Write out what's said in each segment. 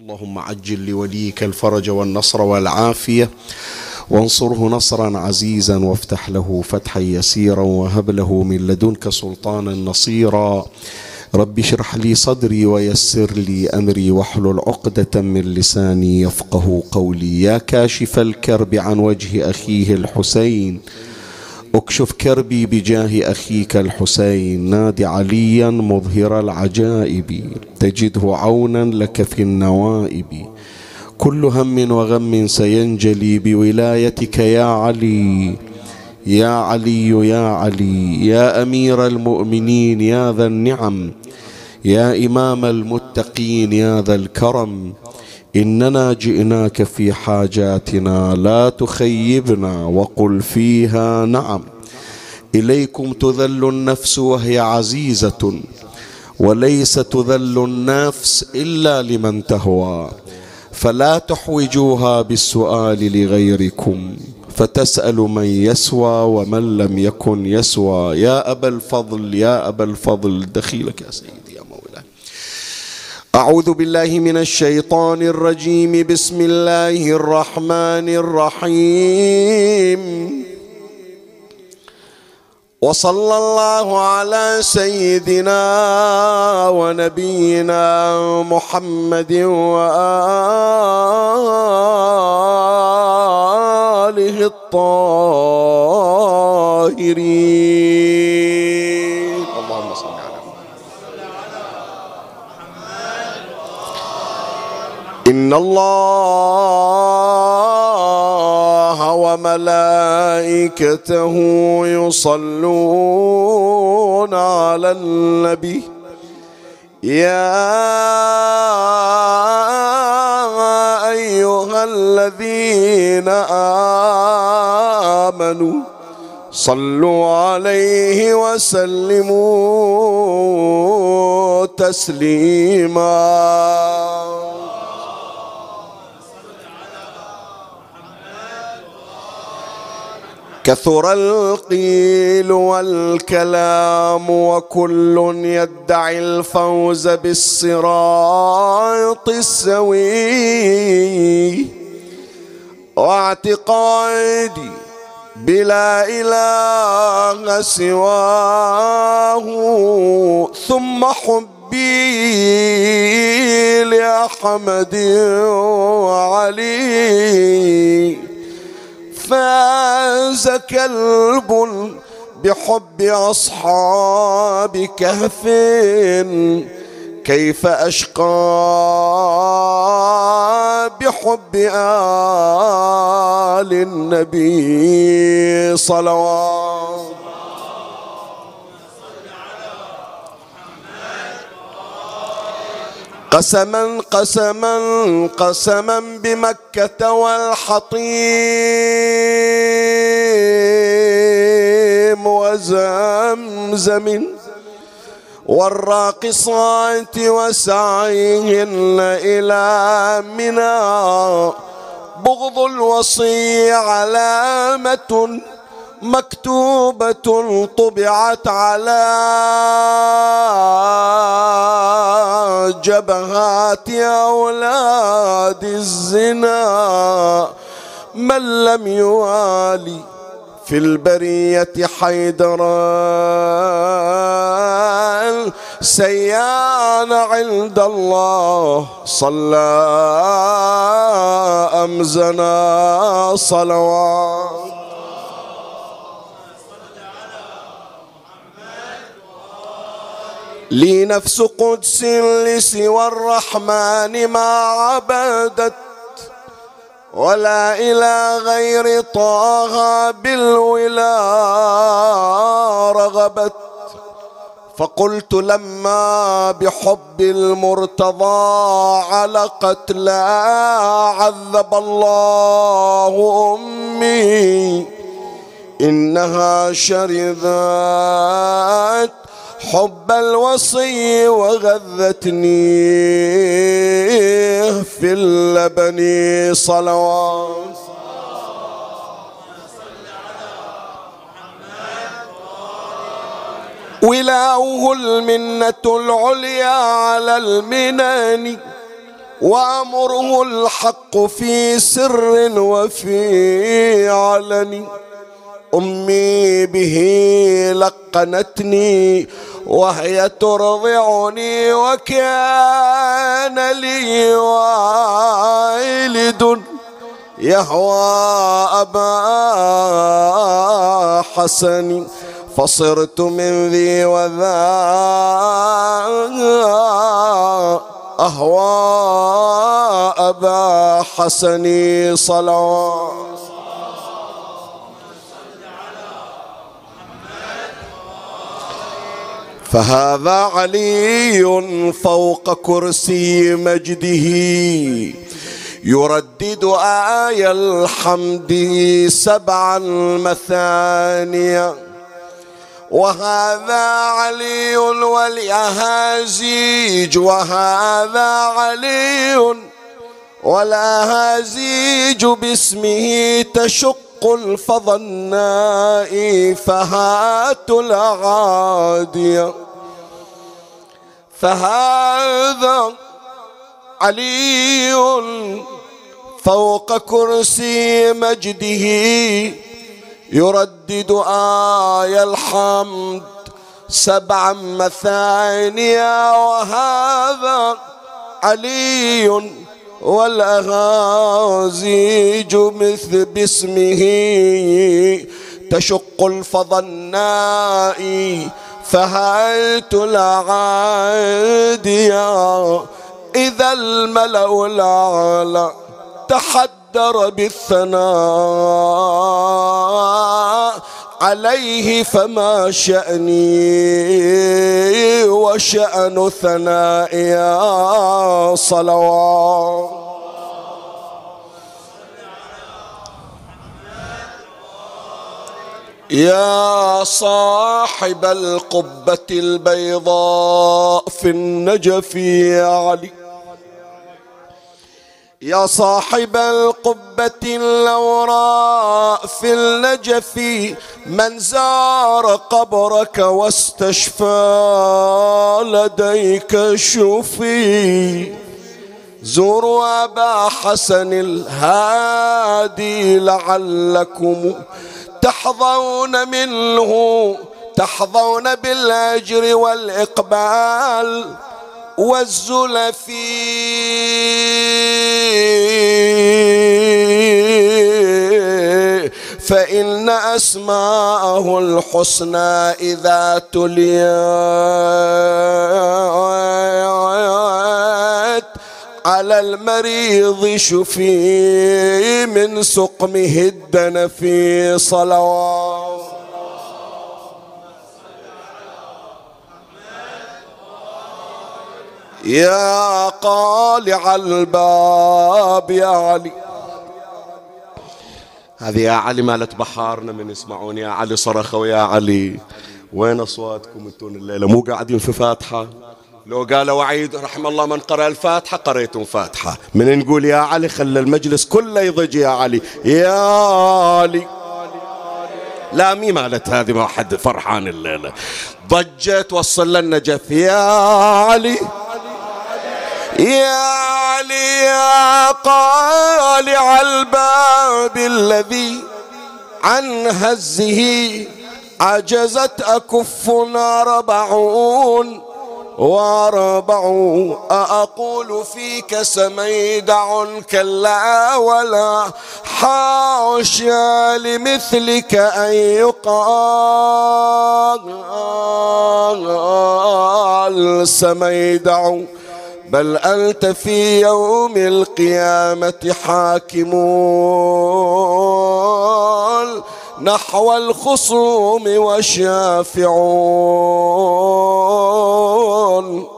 اللهم عجل لوليك الفرج والنصر والعافية وانصره نصرا عزيزا وافتح له فتحا يسيرا وهب له من لدنك سلطانا نصيرا. رب اشرح لي صدري ويسر لي أمري واحلل عقدة من لساني يفقه قولي. يا كاشف الكرب عن وجه أخيه الحسين اكشف كربي بجاه أخيك الحسين نادي عليا مظهر العجائب. تجده عونا لك في النوائب. كل هم وغم سينجلي بولايتك يا علي. يا علي يا علي يا أمير المؤمنين يا ذا النعم. يا إمام المتقين يا ذا الكرم. إننا جئناك في حاجاتنا لا تخيبنا وقل فيها نعم. إليكم تذل النفس وهي عزيزة وليس تذل النفس إلا لمن تهوى. فلا تحوجوها بالسؤال لغيركم فتسأل من يسوى ومن لم يكن يسوى. يا أبا الفضل يا أبا الفضل دخيلك يا سيدي. أعوذ بالله من الشيطان الرجيم. بسم الله الرحمن الرحيم. وصلى الله على سيدنا ونبينا محمد وآله الطاهرين اللهم صل على ان الله وملائكته يصلون على النبي. يا ايها الذين امنوا صلوا عليه وسلموا تسليما. كثر القيل والكلام وكل يدعي الفوز بالصراط السوي. واعتقادي بلا إله سواه ثم حبي لأحمد وعلي. فاز كلب بحب أصحاب كهف. كيف أشقى بحب آل النبي صلوات قسما قسما قسما بمكة والحطيم وزمزم والراقصات وسعيهن إلى منى. بغض الوصي علامة مكتوبة طبعت على جبهات أولاد الزنا. من لم يوالي في البرية حيدرا سيان عند الله صلى أمزنا صلوات. لي نفس قدس لسوى الرحمن ما عبدت ولا إلى غير طه بالولا رغبت. فقلت لما بحب المرتضى علقت لا عذب الله أمي إنها شرذت حب الوصي وغذتني في اللبن صلوات. ولاؤه المنة العليا على المنن وأمره الحق في سر وفي علن. أمي به لقنتني وهي ترضعني وكان لي والد يهوى أبا حسن. فصرت من ذي وذا أهوى أبا حسن صلوات فهذا علي فوق كرسي مجده. يردد آي الحمد سبعا مثانيا وهذا علي والأهازيج. وهذا علي والأهازيج باسمه تشق الفظ النائي فهات الأعادي فهذا علي فوق كرسي مجده يردد آي الحمد سبعا مثانيا. وهذا علي والأغازيج مثل باسمه تشق الفض النائي فهلت العاديا إذا الملأ الأعلى تحدر بالثناء عليه فما شأني وشأن ثنائي صلوات. يا صاحب القبة البيضاء في النجف يا علي. يا صاحب القبة اللوراء في النجف من زار قبرك واستشفى لديك شفي. زوروا أبا حسن الهادي لعلكم تحظون منه تحظون بالأجر والإقبال. والزلف. فإن أسماءه الحسنى إذا تليت على المريض شفي من سقمه الدن في صلوات. يا قالع الباب يا علي. هذه يا علي مالت بحارنا من يسمعون يا علي صرخوا يا علي. وين أصواتكم انتون الليلة؟ مو قاعدين في فاتحة؟ لو قال وعيد رحم الله من قرأ الفاتحة قريتم فاتحة. من نقول يا علي خلى المجلس كله يضج يا علي. يا علي. لا مي مالت هذه ما حد فرحان الليلة. ضجت وصل لنا جف يا علي. يا علي يا قالع الباب الذي عن هزه عجزت أكفنا ربعون واربع أقول فيك سميدع كلا ولا حاشا لمثلك أن يقال سميدع بل أنت في يوم القيامة حاكمون نحو الخصوم وشافعون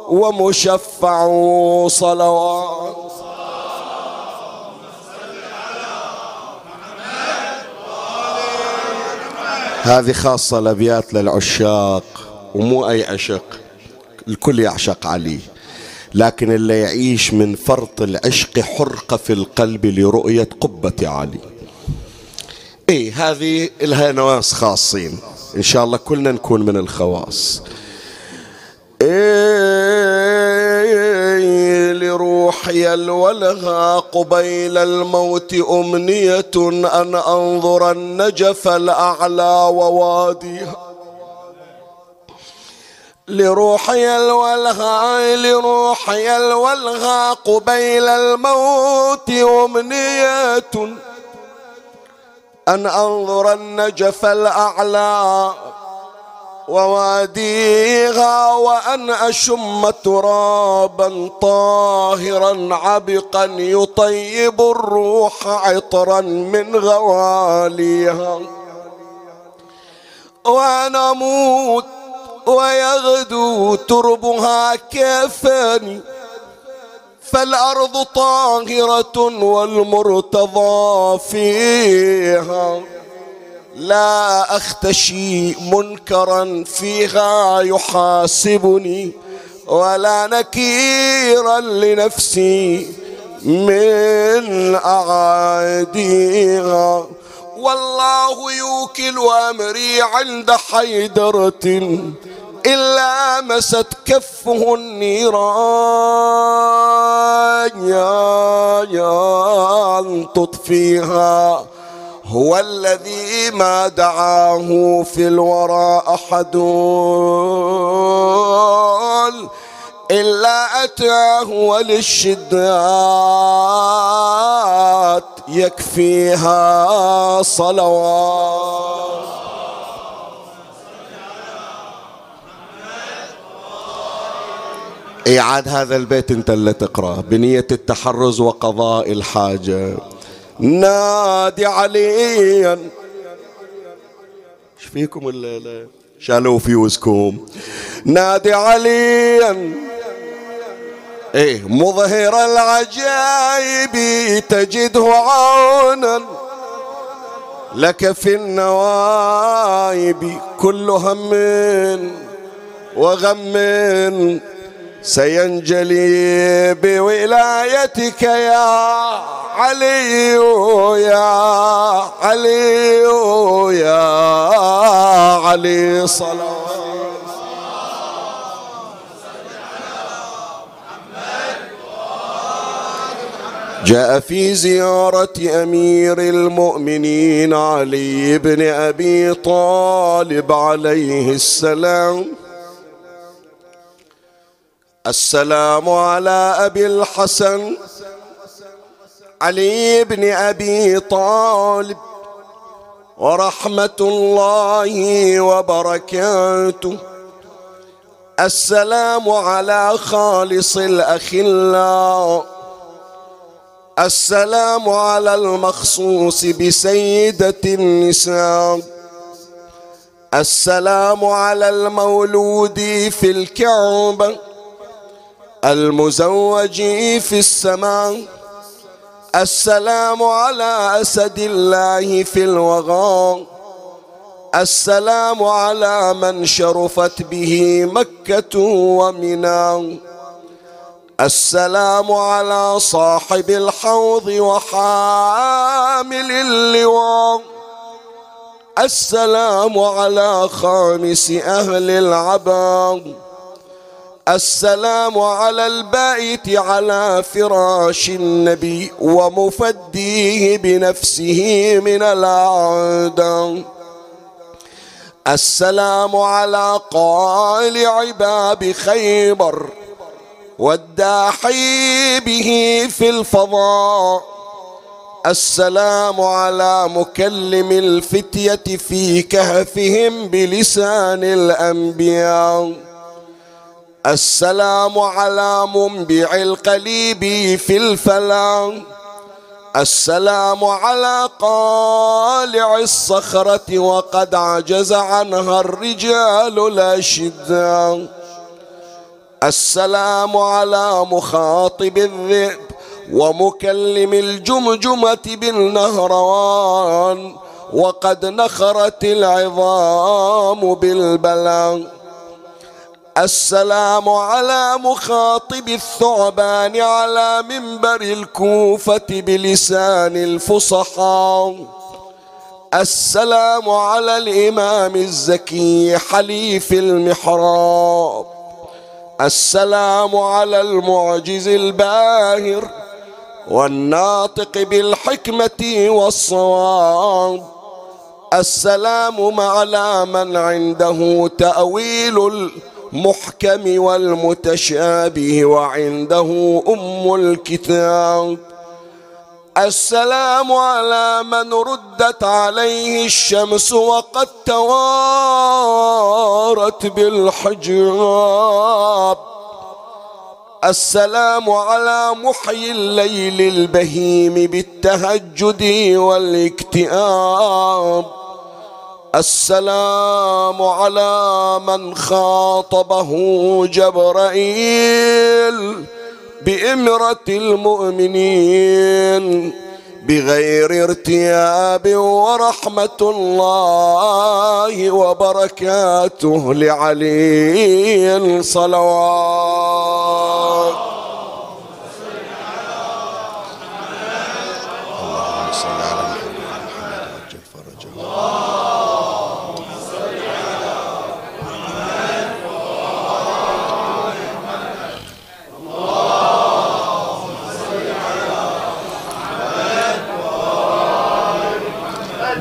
ومشفع صلوات. هذه خاصة الأبيات للعشاق ومو أي عشق الكل يعشق علي. لكن اللي يعيش من فرط العشق حرقة في القلب لرؤية قبة علي اي هذه لها نواس خاصين. إن شاء الله كلنا نكون من الخواص. إيه لروحي الولغى قبيل الموت أمنية أن أنظر النجف الأعلى وواديها. لروحي الولغى لروحي الولغى قبيل الموت أمنية. أن أنظر النجف الأعلى وواديها وأن أشم ترابا طاهرا عبقا يطيب الروح عطرا من غواليها. وأن أموت ويغدو تربها كفاني فالأرض طاهرة والمرتضى فيها. لا أختشي منكرا فيها يحاسبني ولا نكيرا لنفسي من أعاديها. والله يوكل أمري عند حيدرة إلا مست كفه النيران. يا يا تطفيها. هو الذي ما دعاه في الورى أحد إلا أتاه وللشدات يكفيها صلوات. إعاد هذا البيت أنت اللي تقرأ بنية التحرز وقضاء الحاجة. نادي عليا. إيش فيكم الليلة شالوا فيوزكم؟ نادي عليا. إيه مظهر العجائب تجده عونا لك في النوايب كل هم وغم. سينجلي بولايتك يا علي يا علي يا علي صلوات. جاء في زيارة أمير المؤمنين علي بن أبي طالب عليه السلام. السلام على أبي الحسن علي بن أبي طالب ورحمة الله وبركاته. السلام على خالص الاخلاء السلام على المخصوص بسيدة النساء. السلام على المولود في الكعبة. المزوج في السماء. السلام على أسد الله في الوغى السلام على من شرفت به مكة ومنى. السلام على صاحب الحوض وحامل اللواء. السلام على خامس أهل العباد السلام على البائت على فراش النبي ومفديه بنفسه من الأعداء السلام على قال باب خيبر والداحي به في الفضاء. السلام على مكلم الفتية في كهفهم بلسان الأنبياء. السلام على منبع القليب في الفلا السلام على قالع الصخرة وقد عجز عنها الرجال الأشداء السلام على مخاطب الذئب ومكلم الجمجمة بالنهروان وقد نخرت العظام بالبلان. السلام على مخاطب الثعبان على منبر الكوفة بلسان الفصحاء. السلام على الإمام الزكي حليف المحراب. السلام على المعجز الباهر والناطق بالحكمة والصواب. السلام على من عنده تأويل المحكم والمتشابه وعنده أم الكتاب. السلام على من ردت عليه الشمس وقد توارت بالحجاب. السلام على محيي الليل البهيم بالتهجد والإكتئاب. السلام على من خاطبه جبرائيل بإمرة المؤمنين بغير ارتياب ورحمة الله وبركاته لعلي صلوات.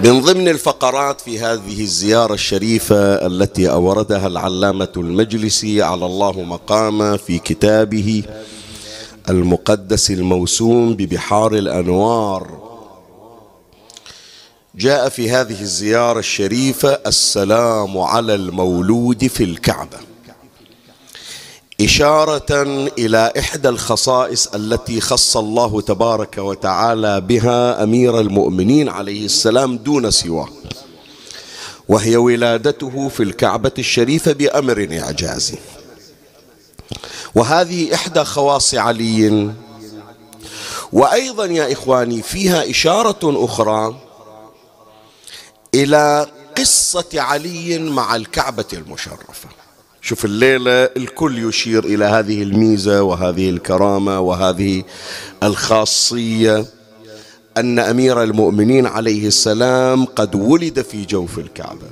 من ضمن الفقرات في هذه الزيارة الشريفة التي أوردها العلامة المجلسي على الله مقامه في كتابه المقدس الموسوم ببحار الأنوار. جاء في هذه الزيارة الشريفة السلام على المولود في الكعبة. إشارة إلى إحدى الخصائص التي خص الله تبارك وتعالى بها أمير المؤمنين عليه السلام دون سواه وهي ولادته في الكعبة الشريفة بأمر إعجازي. وهذه إحدى خواص علي وأيضا يا إخواني فيها إشارة أخرى إلى قصة علي مع الكعبة المشرفة. شوف الليلة الكل يشير إلى هذه الميزة وهذه الكرامة وهذه الخاصية أن أمير المؤمنين عليه السلام قد ولد في جوف الكعبة.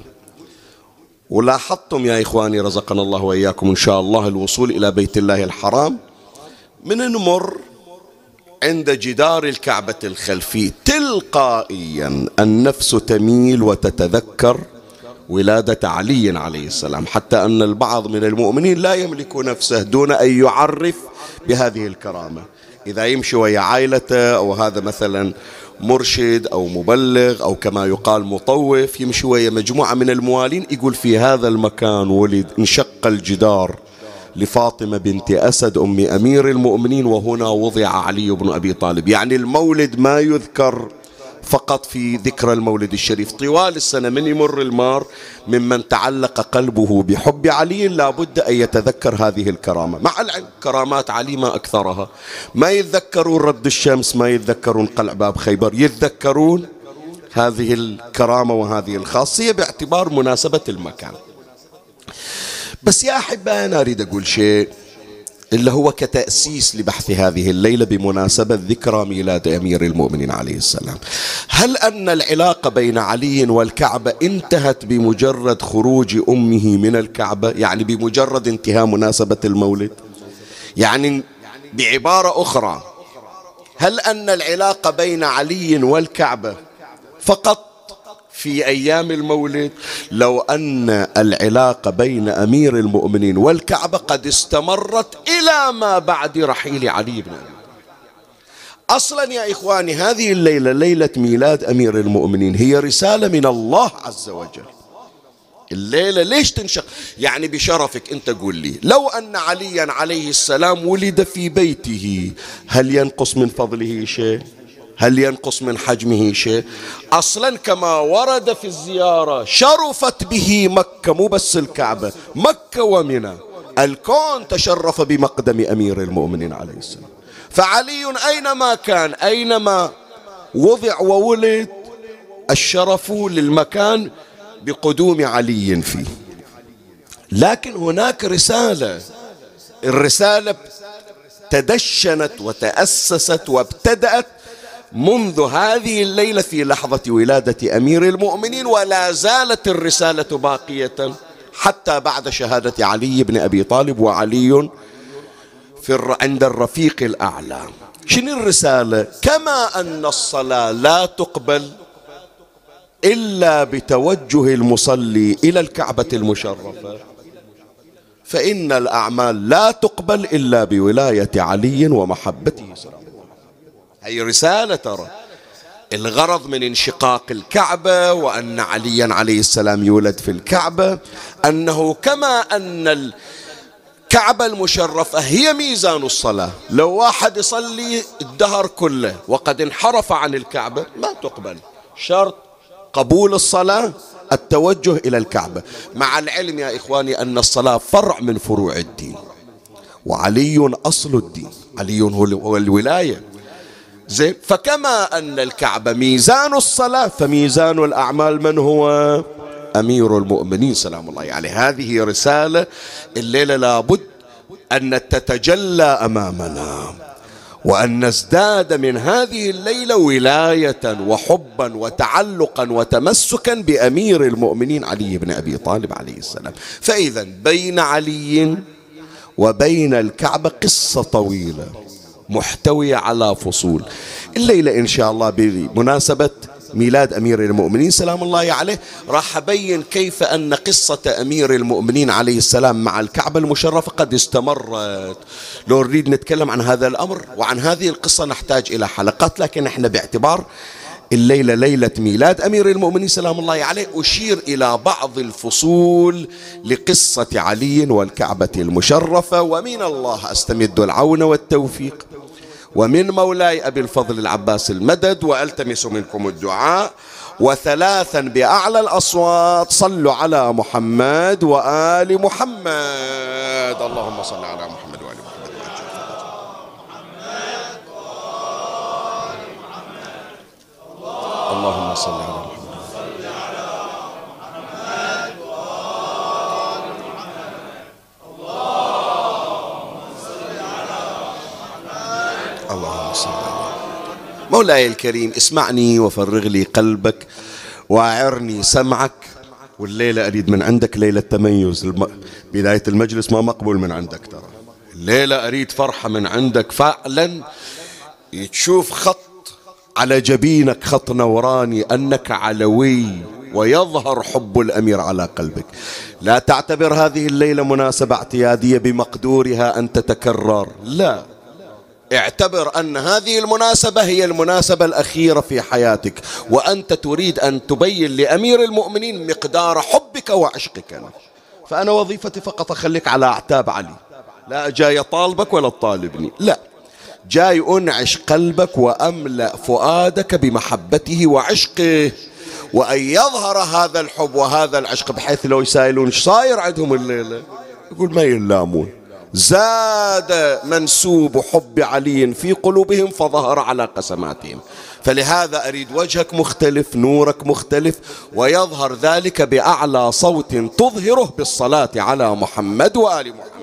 ولاحظتم يا إخواني رزقنا الله وإياكم إن شاء الله الوصول إلى بيت الله الحرام من نمر عند جدار الكعبة الخلفي تلقائيا النفس تميل وتتذكر ولادة علي عليه السلام حتى أن البعض من المؤمنين لا يملك نفسه دون أن يعرف بهذه الكرامة. إذا يمشي ويا عائلته أو هذا مثلا مرشد أو مبلغ أو كما يقال مطوف يمشي ويا مجموعة من الموالين يقول في هذا المكان ولد انشق الجدار لفاطمة بنت أسد أم أمير المؤمنين وهنا وضع علي بن أبي طالب. يعني المولد ما يذكر فقط في ذكرى المولد الشريف. طوال السنة من يمر المار ممن تعلق قلبه بحب علي لابد أن يتذكر هذه الكرامة. مع كرامات علي ما أكثرها. ما يتذكرون رد الشمس ما يتذكرون قلع باب خيبر. يتذكرون هذه الكرامة وهذه الخاصية باعتبار مناسبة المكان. بس يا أحبائي أنا أريد أقول شيء. اللي هو كتأسيس لبحث هذه الليلة بمناسبة ذكرى ميلاد أمير المؤمنين عليه السلام. هل أن العلاقة بين علي والكعبة انتهت بمجرد خروج أمه من الكعبة؟ يعني بمجرد انتهاء مناسبة المولد؟ يعني بعبارة أخرى هل أن العلاقة بين علي والكعبة فقط في أيام المولد لو أن العلاقة بين أمير المؤمنين والكعبة قد استمرت إلى ما بعد رحيل علي بن أبي أصلا يا إخواني هذه الليلة ليلة ميلاد أمير المؤمنين هي رسالة من الله عز وجل. الليلة ليش تنشق؟ يعني بشرفك أنت قول لي لو أن عليا عليه السلام ولد في بيته هل ينقص من فضله شيء؟ هل ينقص من حجمه شيء؟ أصلا كما ورد في الزيارة شرفت به مكة مو بس الكعبة مكة ومنى. الكون تشرف بمقدم أمير المؤمنين عليه السلام. فعلي أينما كان أينما وضع وولد الشرف للمكان بقدوم علي فيه. لكن هناك رسالة الرسالة تدشنت وتأسست وابتدأت منذ هذه الليلة في لحظة ولادة أمير المؤمنين ولا زالت الرسالة باقية حتى بعد شهادة علي بن أبي طالب وعلي في عند الرفيق الأعلى. شنو الرسالة؟ كما أن الصلاة لا تقبل إلا بتوجه المصلي إلى الكعبة المشرفة. فإن الأعمال لا تقبل إلا بولاية علي ومحبته. هي رسالة ترى. الغرض من انشقاق الكعبة وأن عليا عليه السلام يولد في الكعبة أنه كما أن الكعبة المشرفة هي ميزان الصلاة. لو واحد يصلي الدهر كله وقد انحرف عن الكعبة ما تقبل. شرط قبول الصلاة التوجه إلى الكعبة. مع العلم يا إخواني أن الصلاة فرع من فروع الدين. وعلي أصل الدين. علي هو الولاية. زين. فكما أن الكعبة ميزان الصلاة فميزان الأعمال من هو؟ أمير المؤمنين سلام الله عليه. يعني هذه رسالة الليلة لابد أن تتجلى أمامنا وأن نزداد من هذه الليلة ولاية وحبا وتعلقا وتمسكا بأمير المؤمنين علي بن أبي طالب عليه السلام. فإذا بين علي وبين الكعبة قصة طويلة. محتوية على فصول. الليلة إن شاء الله بمناسبة ميلاد أمير المؤمنين سلام الله عليه. راح أبين كيف أن قصة أمير المؤمنين عليه السلام مع الكعبة المشرفة قد استمرت. لو نريد نتكلم عن هذا الأمر وعن هذه القصة نحتاج إلى حلقات لكن إحنا باعتبار الليلة ليلة ميلاد أمير المؤمنين سلام الله عليه أشير إلى بعض الفصول لقصة علي والكعبة المشرفة ومن الله أستمد العون والتوفيق. ومن مولاي أبي الفضل العباس المدد وألتمس منكم الدعاء. وثلاثا بأعلى الأصوات صلوا على محمد وآل محمد. اللهم صل على محمد اللهم صل على محمد. مولاي الكريم اسمعني وفرغ لي قلبك واعرني سمعك. والليلة أريد من عندك ليلة تميز. بداية المجلس ما مقبول من عندك ترى. الليلة أريد فرحة من عندك فعلا. تشوف خط على جبينك خط نوراني أنك علوي ويظهر حب الأمير على قلبك. لا تعتبر هذه الليلة مناسبة اعتيادية بمقدورها أن تتكرر. لا. اعتبر أن هذه المناسبة هي المناسبة الأخيرة في حياتك وأنت تريد أن تبين لأمير المؤمنين مقدار حبك وعشقك. فأنا وظيفتي فقط أخليك على أعتاب علي. لا جاي طالبك ولا تطالبني. لا. جاي أنعش قلبك وأملأ فؤادك بمحبته وعشقه وأن يظهر هذا الحب وهذا العشق بحيث لو يسائلون إيش صاير عندهم الليلة؟ يقول ما يلامون. زاد منسوب حب علي في قلوبهم فظهر على قسماتهم. فلهذا أريد وجهك مختلف نورك مختلف ويظهر ذلك بأعلى صوت تظهره بالصلاة على محمد وآل محمد.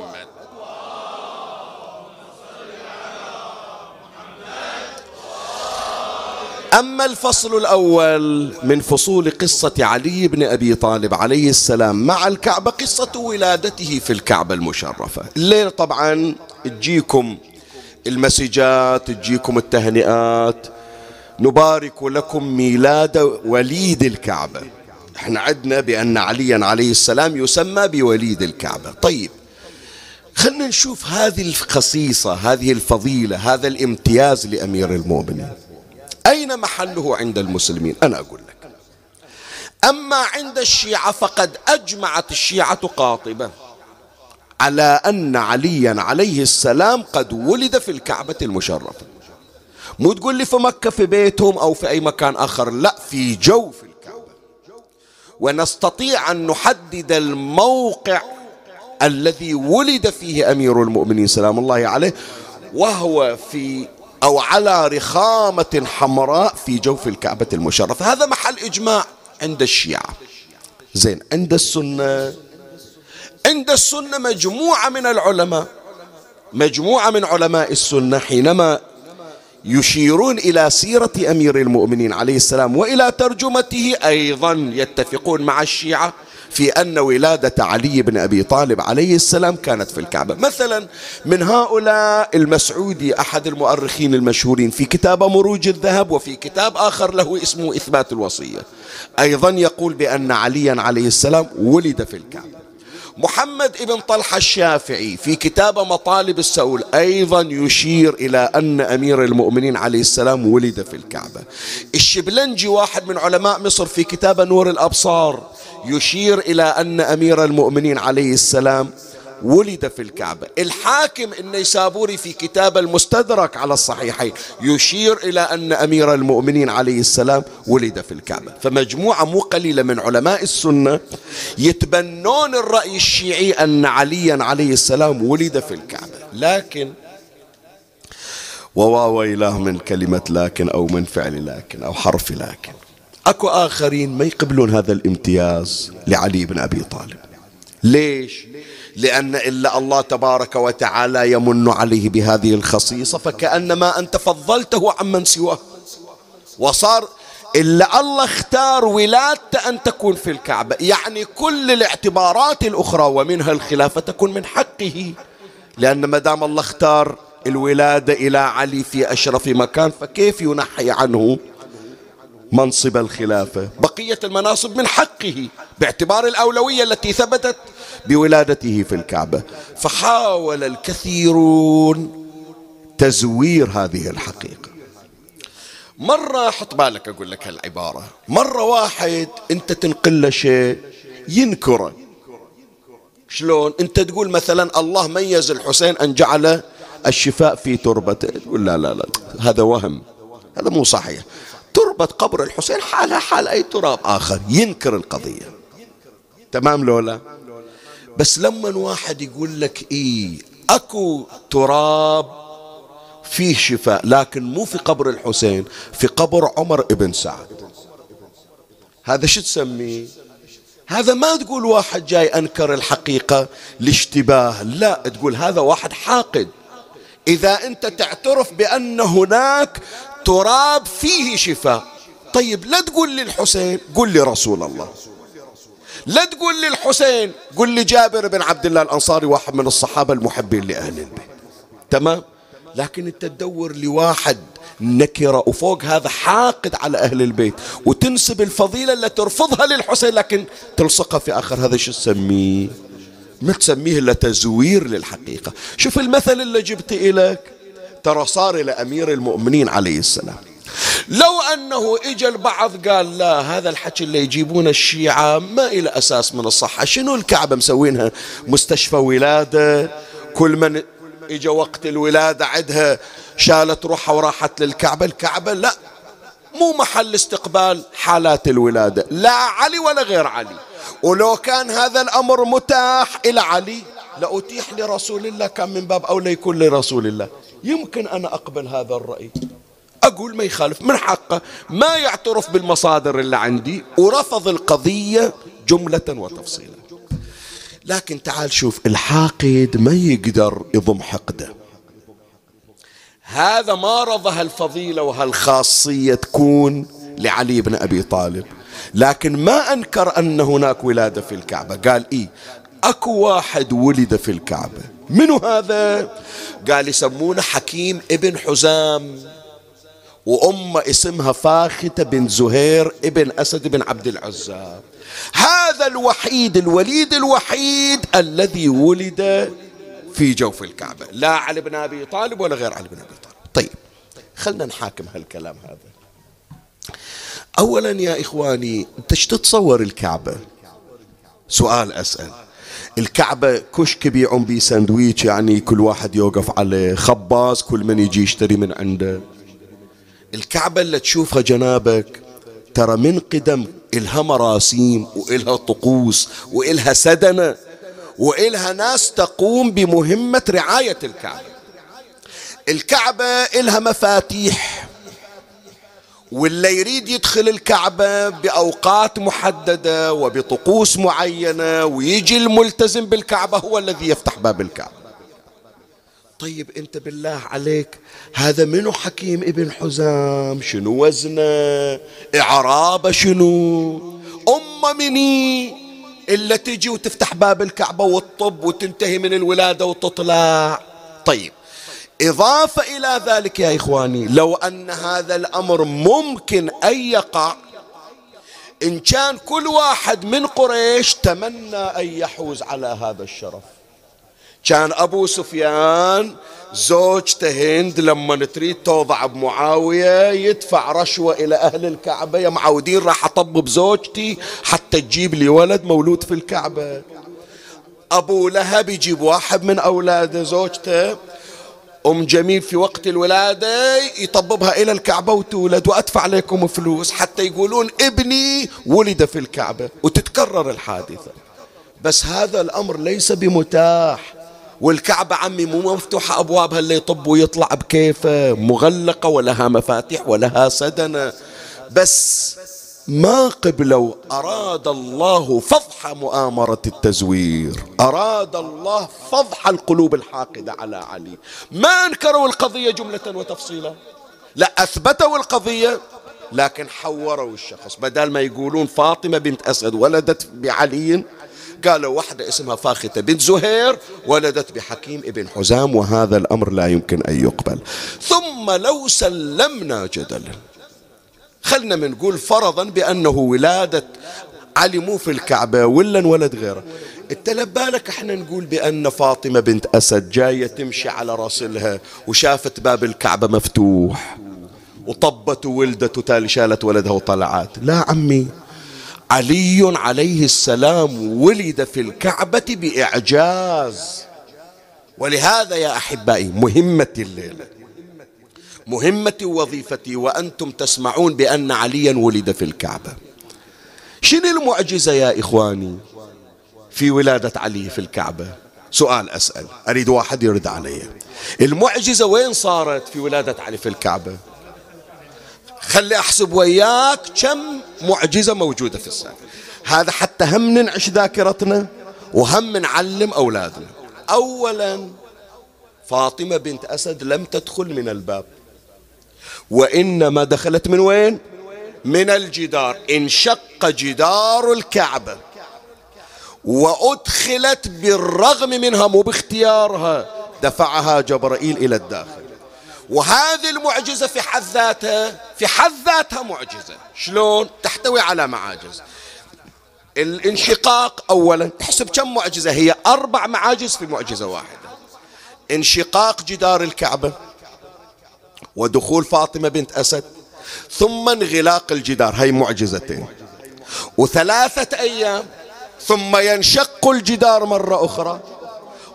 أما الفصل الأول من فصول قصة علي بن أبي طالب عليه السلام مع الكعبة قصة ولادته في الكعبة المشرفة. الليل طبعا تجيكم المسجات تجيكم التهنئات. نبارك لكم ميلاد وليد الكعبة. إحنا عدنا بأن عليا عليه السلام يسمى بوليد الكعبة. طيب خلنا نشوف هذه الخصيصة هذه الفضيلة هذا الامتياز لأمير المؤمنين. أين محله عند المسلمين؟ أنا أقول لك. أما عند الشيعة فقد أجمعت الشيعة قاطبة على أن عليا عليه السلام قد ولد في الكعبة المشرفة. مو تقول لي في مكة في بيتهم أو في أي مكان آخر لا في جوف الكعبة. ونستطيع أن نحدد الموقع الذي ولد فيه أمير المؤمنين سلام الله عليه وهو في أو على رخامة حمراء في جوف الكعبة المشرفة. هذا محل إجماع عند الشيعة. زين عند السنة. عند السنة مجموعة من العلماء مجموعة من علماء السنة حينما يشيرون إلى سيرة أمير المؤمنين عليه السلام وإلى ترجمته أيضا يتفقون مع الشيعة في أن ولادة علي بن أبي طالب عليه السلام كانت في الكعبة. مثلا من هؤلاء المسعودي أحد المؤرخين المشهورين في كتاب مروج الذهب وفي كتاب آخر له اسمه إثبات الوصية. أيضا يقول بأن عليا عليه السلام ولد في الكعبة. محمد ابن طلحة الشافعي في كتاب مطالب السؤول أيضا يشير إلى أن أمير المؤمنين عليه السلام ولد في الكعبة. الشبلنجي واحد من علماء مصر في كتاب نور الأبصار يشير إلى أن أمير المؤمنين عليه السلام ولد في الكعبة الحاكم النيسابوري في كتاب المستدرك على الصحيحين يشير إلى أن أمير المؤمنين عليه السلام ولد في الكعبة فمجموعة مو قليلة من علماء السنة يتبنون الرأي الشيعي أن عليا عليه السلام ولد في الكعبة لكن وواويلاه من كلمة لكن أو من فعل لكن أو حرف لكن. أكو آخرين ما يقبلون هذا الامتياز لعلي بن أبي طالب. ليش؟ لأن إلا الله تبارك وتعالى يمن عليه بهذه الخصيصة فكأنما أنت فضلته عمن سواه. وصار إلا الله اختار ولادته أن تكون في الكعبة. يعني كل الاعتبارات الأخرى ومنها الخلافة تكون من حقه. لأن ما دام الله اختار الولادة إلى علي في أشرف مكان فكيف ينحي عنه منصب الخلافة. بقية المناصب من حقه باعتبار الأولوية التي ثبتت بولادته في الكعبة. فحاول الكثيرون تزوير هذه الحقيقة. مرة حط بالك أقول لك هالعبارة مرة واحد أنت تنقل له شيء ينكره. شلون؟ أنت تقول مثلا الله ميز الحسين أن جعل الشفاء في تربته. تقول لا لا لا هذا وهم. هذا مو صحيح. تربة قبر الحسين حالها حال أي تراب آخر ينكر القضية. تمام لولا؟ بس لما واحد يقول لك إيه أكو تراب فيه شفاء لكن مو في قبر الحسين في قبر عمر ابن سعد. هذا شو تسميه؟ هذا ما تقول واحد جاي أنكر الحقيقة لاشتباه لا تقول هذا واحد حاقد. إذا أنت تعترف بأن هناك تراب فيه شفاء. طيب لا تقول للحسين قل لي رسول الله. لا تقول للحسين قل لي جابر بن عبد الله الأنصاري واحد من الصحابة المحبين لأهل البيت. تمام؟ لكن أنت تدور لواحد نكرة وفوق هذا حاقد على أهل البيت وتنسب الفضيلة اللي ترفضها للحسين لكن تلصقها في آخر. هذا شو تسميه؟ ما تسميه إلا تزوير للحقيقة. شوف المثل اللي جبت إليك. ترى صار إلى أمير المؤمنين عليه السلام. لو أنه إجا البعض قال لا هذا الحكي اللي يجيبون الشيعة ما إلى أساس من الصحة. شنو الكعبة مسوينها؟ مستشفى ولادة كل من إجا وقت الولادة عندها شالت روحها وراحت للكعبة. الكعبة لا مو محل استقبال حالات الولادة لا علي ولا غير علي. ولو كان هذا الأمر متاح إلى علي لأتيح لرسول الله كان من باب أولى يكون لرسول الله. يمكن أنا أقبل هذا الرأي. أقول ما يخالف من حقه. ما يعترف بالمصادر اللي عندي ورفض القضية جملة وتفصيلا. لكن تعال شوف الحاقد ما يقدر يضم حقده. هذا ما رضى هالفضيلة وهالخاصية تكون لعلي بن أبي طالب. لكن ما أنكر أن هناك ولادة في الكعبة. قال إيه؟ أكو واحد ولد في الكعبة. منو هذا؟ قال يسمونه حكيم ابن حزام. وأمه اسمها فاختة بن زهير ابن أسد بن عبد العزى هذا الوحيد الوليد الوحيد الذي ولد في جوف الكعبة. لا علي بن أبي طالب ولا غير علي بن أبي طالب. طيب خلنا نحاكم هالكلام هذا. أولا يا إخواني أنت تتصور الكعبة؟ سؤال أسأل. الكعبة كشك يبيعون بيه سندويش يعني كل واحد يوقف عليه خباز كل من يجي يشتري من عنده. الكعبة اللي تشوفها جنابك ترى من قدم إلها مراسيم وإلها طقوس وإلها سدنة وإلها ناس تقوم بمهمة رعاية الكعبة. الكعبة إلها مفاتيح. واللي يريد يدخل الكعبة بأوقات محددة وبطقوس معينة ويجي الملتزم بالكعبة هو الذي يفتح باب الكعبة. طيب أنت بالله عليك هذا منو حكيم ابن حزام؟ شنو وزنه؟ إعرابه شنو؟ ام مني إلا تجي وتفتح باب الكعبة والطب وتنتهي من الولادة وتطلع. طيب إضافة إلى ذلك يا إخواني لو أن هذا الأمر ممكن أن يقع إن كان كل واحد من قريش تمنى أن يحوز على هذا الشرف. كان أبو سفيان زوجته هند لما تريد توضع بمعاوية يدفع رشوة إلى أهل الكعبة يا معودين راح أطبب زوجتي حتى تجيب لي ولد مولود في الكعبة. أبو لهب يجيب واحد من أولاده زوجته أم جميل في وقت الولادة يطببها إلى الكعبة وتولد وأدفع لكم فلوس حتى يقولون ابني ولد في الكعبة وتتكرر الحادثة. بس هذا الأمر ليس بمتاح. والكعبة عمي مو مفتوحة أبوابها اللي يطب ويطلع بكيفة مغلقة ولها مفاتيح ولها سدنة. بس ما قبلوا أراد الله فضح مؤامرة التزوير. أراد الله فضح القلوب الحاقدة على علي. ما أنكروا القضية جملة وتفصيلا؟ لا أثبتوا القضية لكن حوروا الشخص. بدل ما يقولون فاطمة بنت أسد ولدت بعلي قالوا واحدة اسمها فاختة بنت زهير ولدت بحكيم ابن حزام وهذا الأمر لا يمكن أن يقبل. ثم لو سلمنا جدلا خلنا نقول فرضا بأنه ولادة علي مو في الكعبة ولا انولد غيره. انت لبالك إحنا نقول بأن فاطمة بنت أسد جاية تمشي على راسلها وشافت باب الكعبة مفتوح وطبت وولدت وتالي شالت ولدها وطلعت. لا عمي علي عليه السلام ولد في الكعبة بإعجاز. ولهذا يا أحبائي مهمتي الليلة. مهمتي ووظيفتي وأنتم تسمعون بأن عليا ولد في الكعبة. شنو المعجزة يا إخواني في ولادة علي في الكعبة؟ سؤال أسأل أريد واحد يرد علي. المعجزة وين صارت في ولادة علي في الكعبة؟ خلي أحسب وياك كم معجزة موجودة في السنة هذا حتى هم ننعش ذاكرتنا وهم نعلم أولادنا. أولا فاطمة بنت أسد لم تدخل من الباب. وإنما دخلت من وين؟ من الجدار. انشق جدار الكعبة وأدخلت بالرغم منها مو باختيارها دفعها جبرائيل إلى الداخل. وهذه المعجزة في حد ذاتها في حد ذاتها معجزة. شلون؟ تحتوي على معاجز. الانشقاق أولا احسب كم معجزة؟ هي أربع معاجز في معجزة واحدة. انشقاق جدار الكعبة. ودخول فاطمة بنت أسد ثم انغلاق الجدار. هي معجزتين. وثلاثة أيام ثم ينشق الجدار مرة أخرى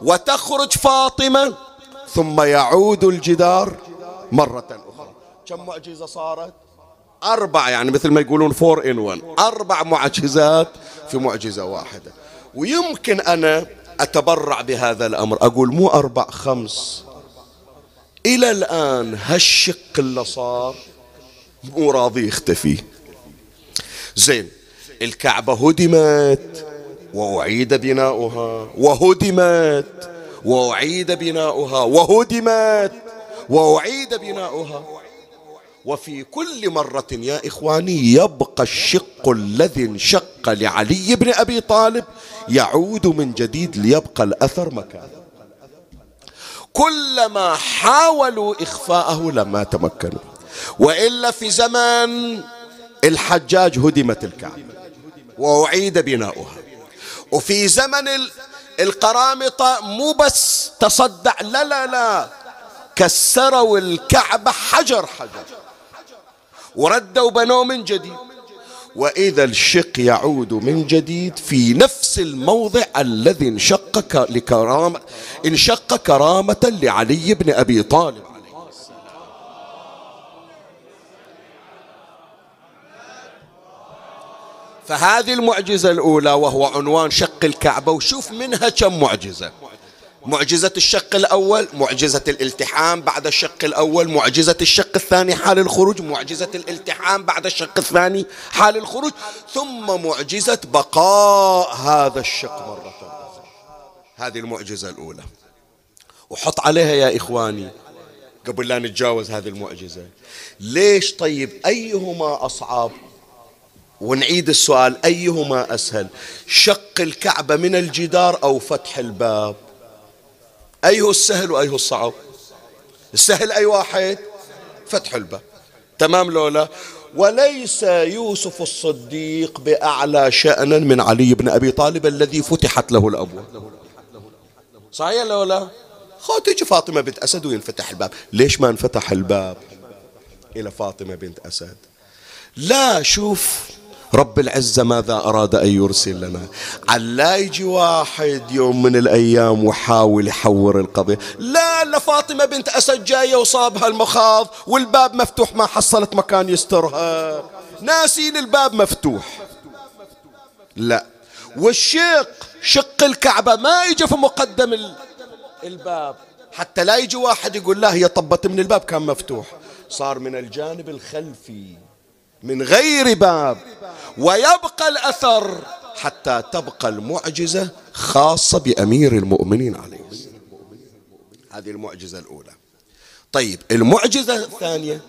وتخرج فاطمة ثم يعود الجدار مرة أخرى. كم معجزة صارت؟ أربع يعني مثل ما يقولون فور إن ون أربع معجزات في معجزة واحدة. ويمكن أنا أتبرع بهذا الأمر. أقول مو أربع خمس. إلى الآن هالشق اللي صار مو راضي يختفي. زين الكعبة هدمت وأعيد بناؤها وهدمت وأعيد بناؤها وهدمت وأعيد بناؤها. وفي كل مرة يا إخواني يبقى الشق الذي انشق لعلي بن أبي طالب يعود من جديد ليبقى الأثر مكانه. كلما حاولوا إخفاءه لما تمكنوا. وإلا في زمن الحجاج هدمت الكعبة وأعيد بناؤها. وفي زمن القرامطة مو بس تصدع لا لا لا كسروا الكعبة حجر حجر. وردوا بنوا من جديد. وإذا الشق يعود من جديد في نفس الموضع الذي انشق لكرامة انشق كرامة لعلي بن أبي طالب. فهذه المعجزة الأولى وهو عنوان شق الكعبة وشوف منها كم معجزة. معجزة الشق الأول معجزة الالتحام بعد الشق الأول معجزة الشق الثاني حال الخروج معجزة الالتحام بعد الشق الثاني حال الخروج ثم معجزة بقاء هذا الشق مرة أخرى. هذه المعجزة الأولى. وحط عليها يا إخواني قبل لا نتجاوز هذه المعجزة. ليش طيب أيهما أصعب؟ ونعيد السؤال أيهما أسهل؟ شق الكعبة من الجدار أو فتح الباب؟ أيه السهل وأيه الصعب. السهل أي واحد. فتح الباب. تمام لولا. وليس يوسف الصديق بأعلى شأنا من علي بن أبي طالب الذي فتحت له الأبواب. صحيح لولا؟ خو تيجي فاطمة بنت أسد وينفتح الباب. ليش ما انفتح الباب؟ إلى فاطمة بنت أسد. لا شوف. رب العزة ماذا أراد أن يرسل لنا؟ علا يجي واحد يوم من الأيام وحاول يحور القضية. لا لا فاطمة بنت أسد جاية وصابها المخاض والباب مفتوح ما حصلت مكان يسترها. ناسين الباب مفتوح. لا. والشق شق الكعبة ما يجي في مقدم الباب. حتى لا يجي واحد يقول لا هي طبت من الباب كان مفتوح. صار من الجانب الخلفي. من غير باب ويبقى الأثر حتى تبقى المعجزة خاصة بأمير المؤمنين عليه هذه المعجزة الأولى. طيب المعجزة الثانية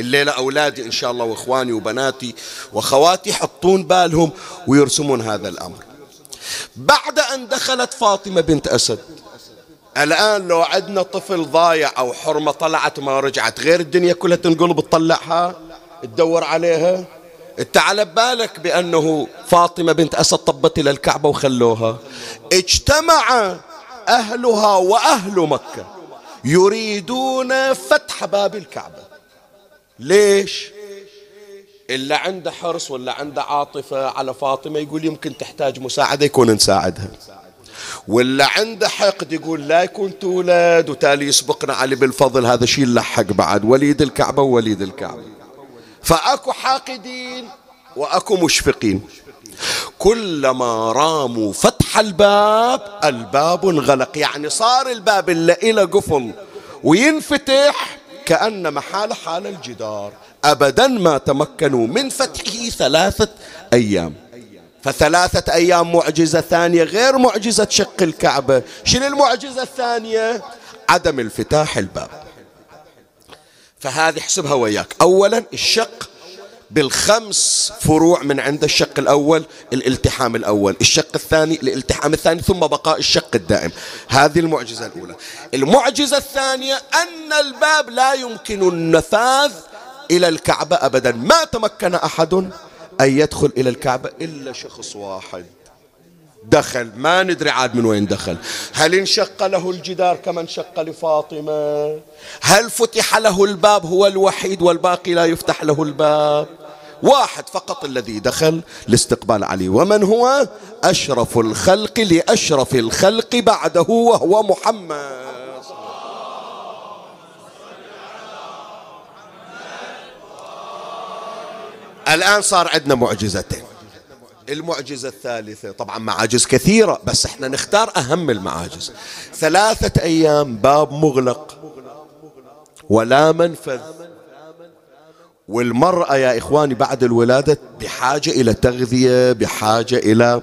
الليلة أولادي إن شاء الله وإخواني وبناتي وخواتي يحطون بالهم ويرسمون هذا الأمر. بعد أن دخلت فاطمة بنت أسد الآن لو عندنا طفل ضايع أو حرمة طلعت ما رجعت غير الدنيا كلها تنقلب تطلعها؟ تدور عليها؟ انت على بالك بأنه فاطمة بنت أسد طبت إلى الكعبة وخلوها. اجتمع أهلها وأهل مكة يريدون فتح باب الكعبة. ليش؟ اللي عنده حرص ولا عنده عاطفة على فاطمة يقول يمكن تحتاج مساعدة يكون نساعدها. ولا عنده حقد يقول لا يكون تولد وتالي يسبقنا علي بالفضل هذا شيء لحق بعد. وليد الكعبة ووليد الكعبة. فأكو حاقدين وأكو مشفقين. كلما راموا فتح الباب الباب انغلق. يعني صار الباب اللي إلى قفل وينفتح كأن محال حال الجدار. أبدا ما تمكنوا من فتحه ثلاثة أيام. فثلاثة أيام معجزة ثانية غير معجزة شق الكعبة. شنو المعجزة الثانية؟ عدم الفتاح الباب. فهذه احسبها وياك. أولا الشق بالخمس فروع من عند الشق الأول الالتحام الأول. الشق الثاني الالتحام الثاني ثم بقاء الشق الدائم. هذه المعجزة الأولى. المعجزة الثانية أن الباب لا يمكن النفاذ إلى الكعبة أبدا. ما تمكن أحد أن يدخل إلى الكعبة إلا شخص واحد. دخل. ما ندري عاد من وين دخل. هل انشق له الجدار كما انشق لفاطمة؟ هل فتح له الباب هو الوحيد والباقي لا يفتح له الباب؟ واحد فقط الذي دخل لاستقبال علي. ومن هو؟ أشرف الخلق لأشرف الخلق بعده وهو محمد. الآن صار عندنا معجزتين. المعجزة الثالثة. طبعا معاجز كثيرة بس إحنا نختار أهم المعاجز. ثلاثة أيام باب مغلق. ولا منفذ. والمرأة يا إخواني بعد الولادة بحاجة إلى تغذية بحاجة إلى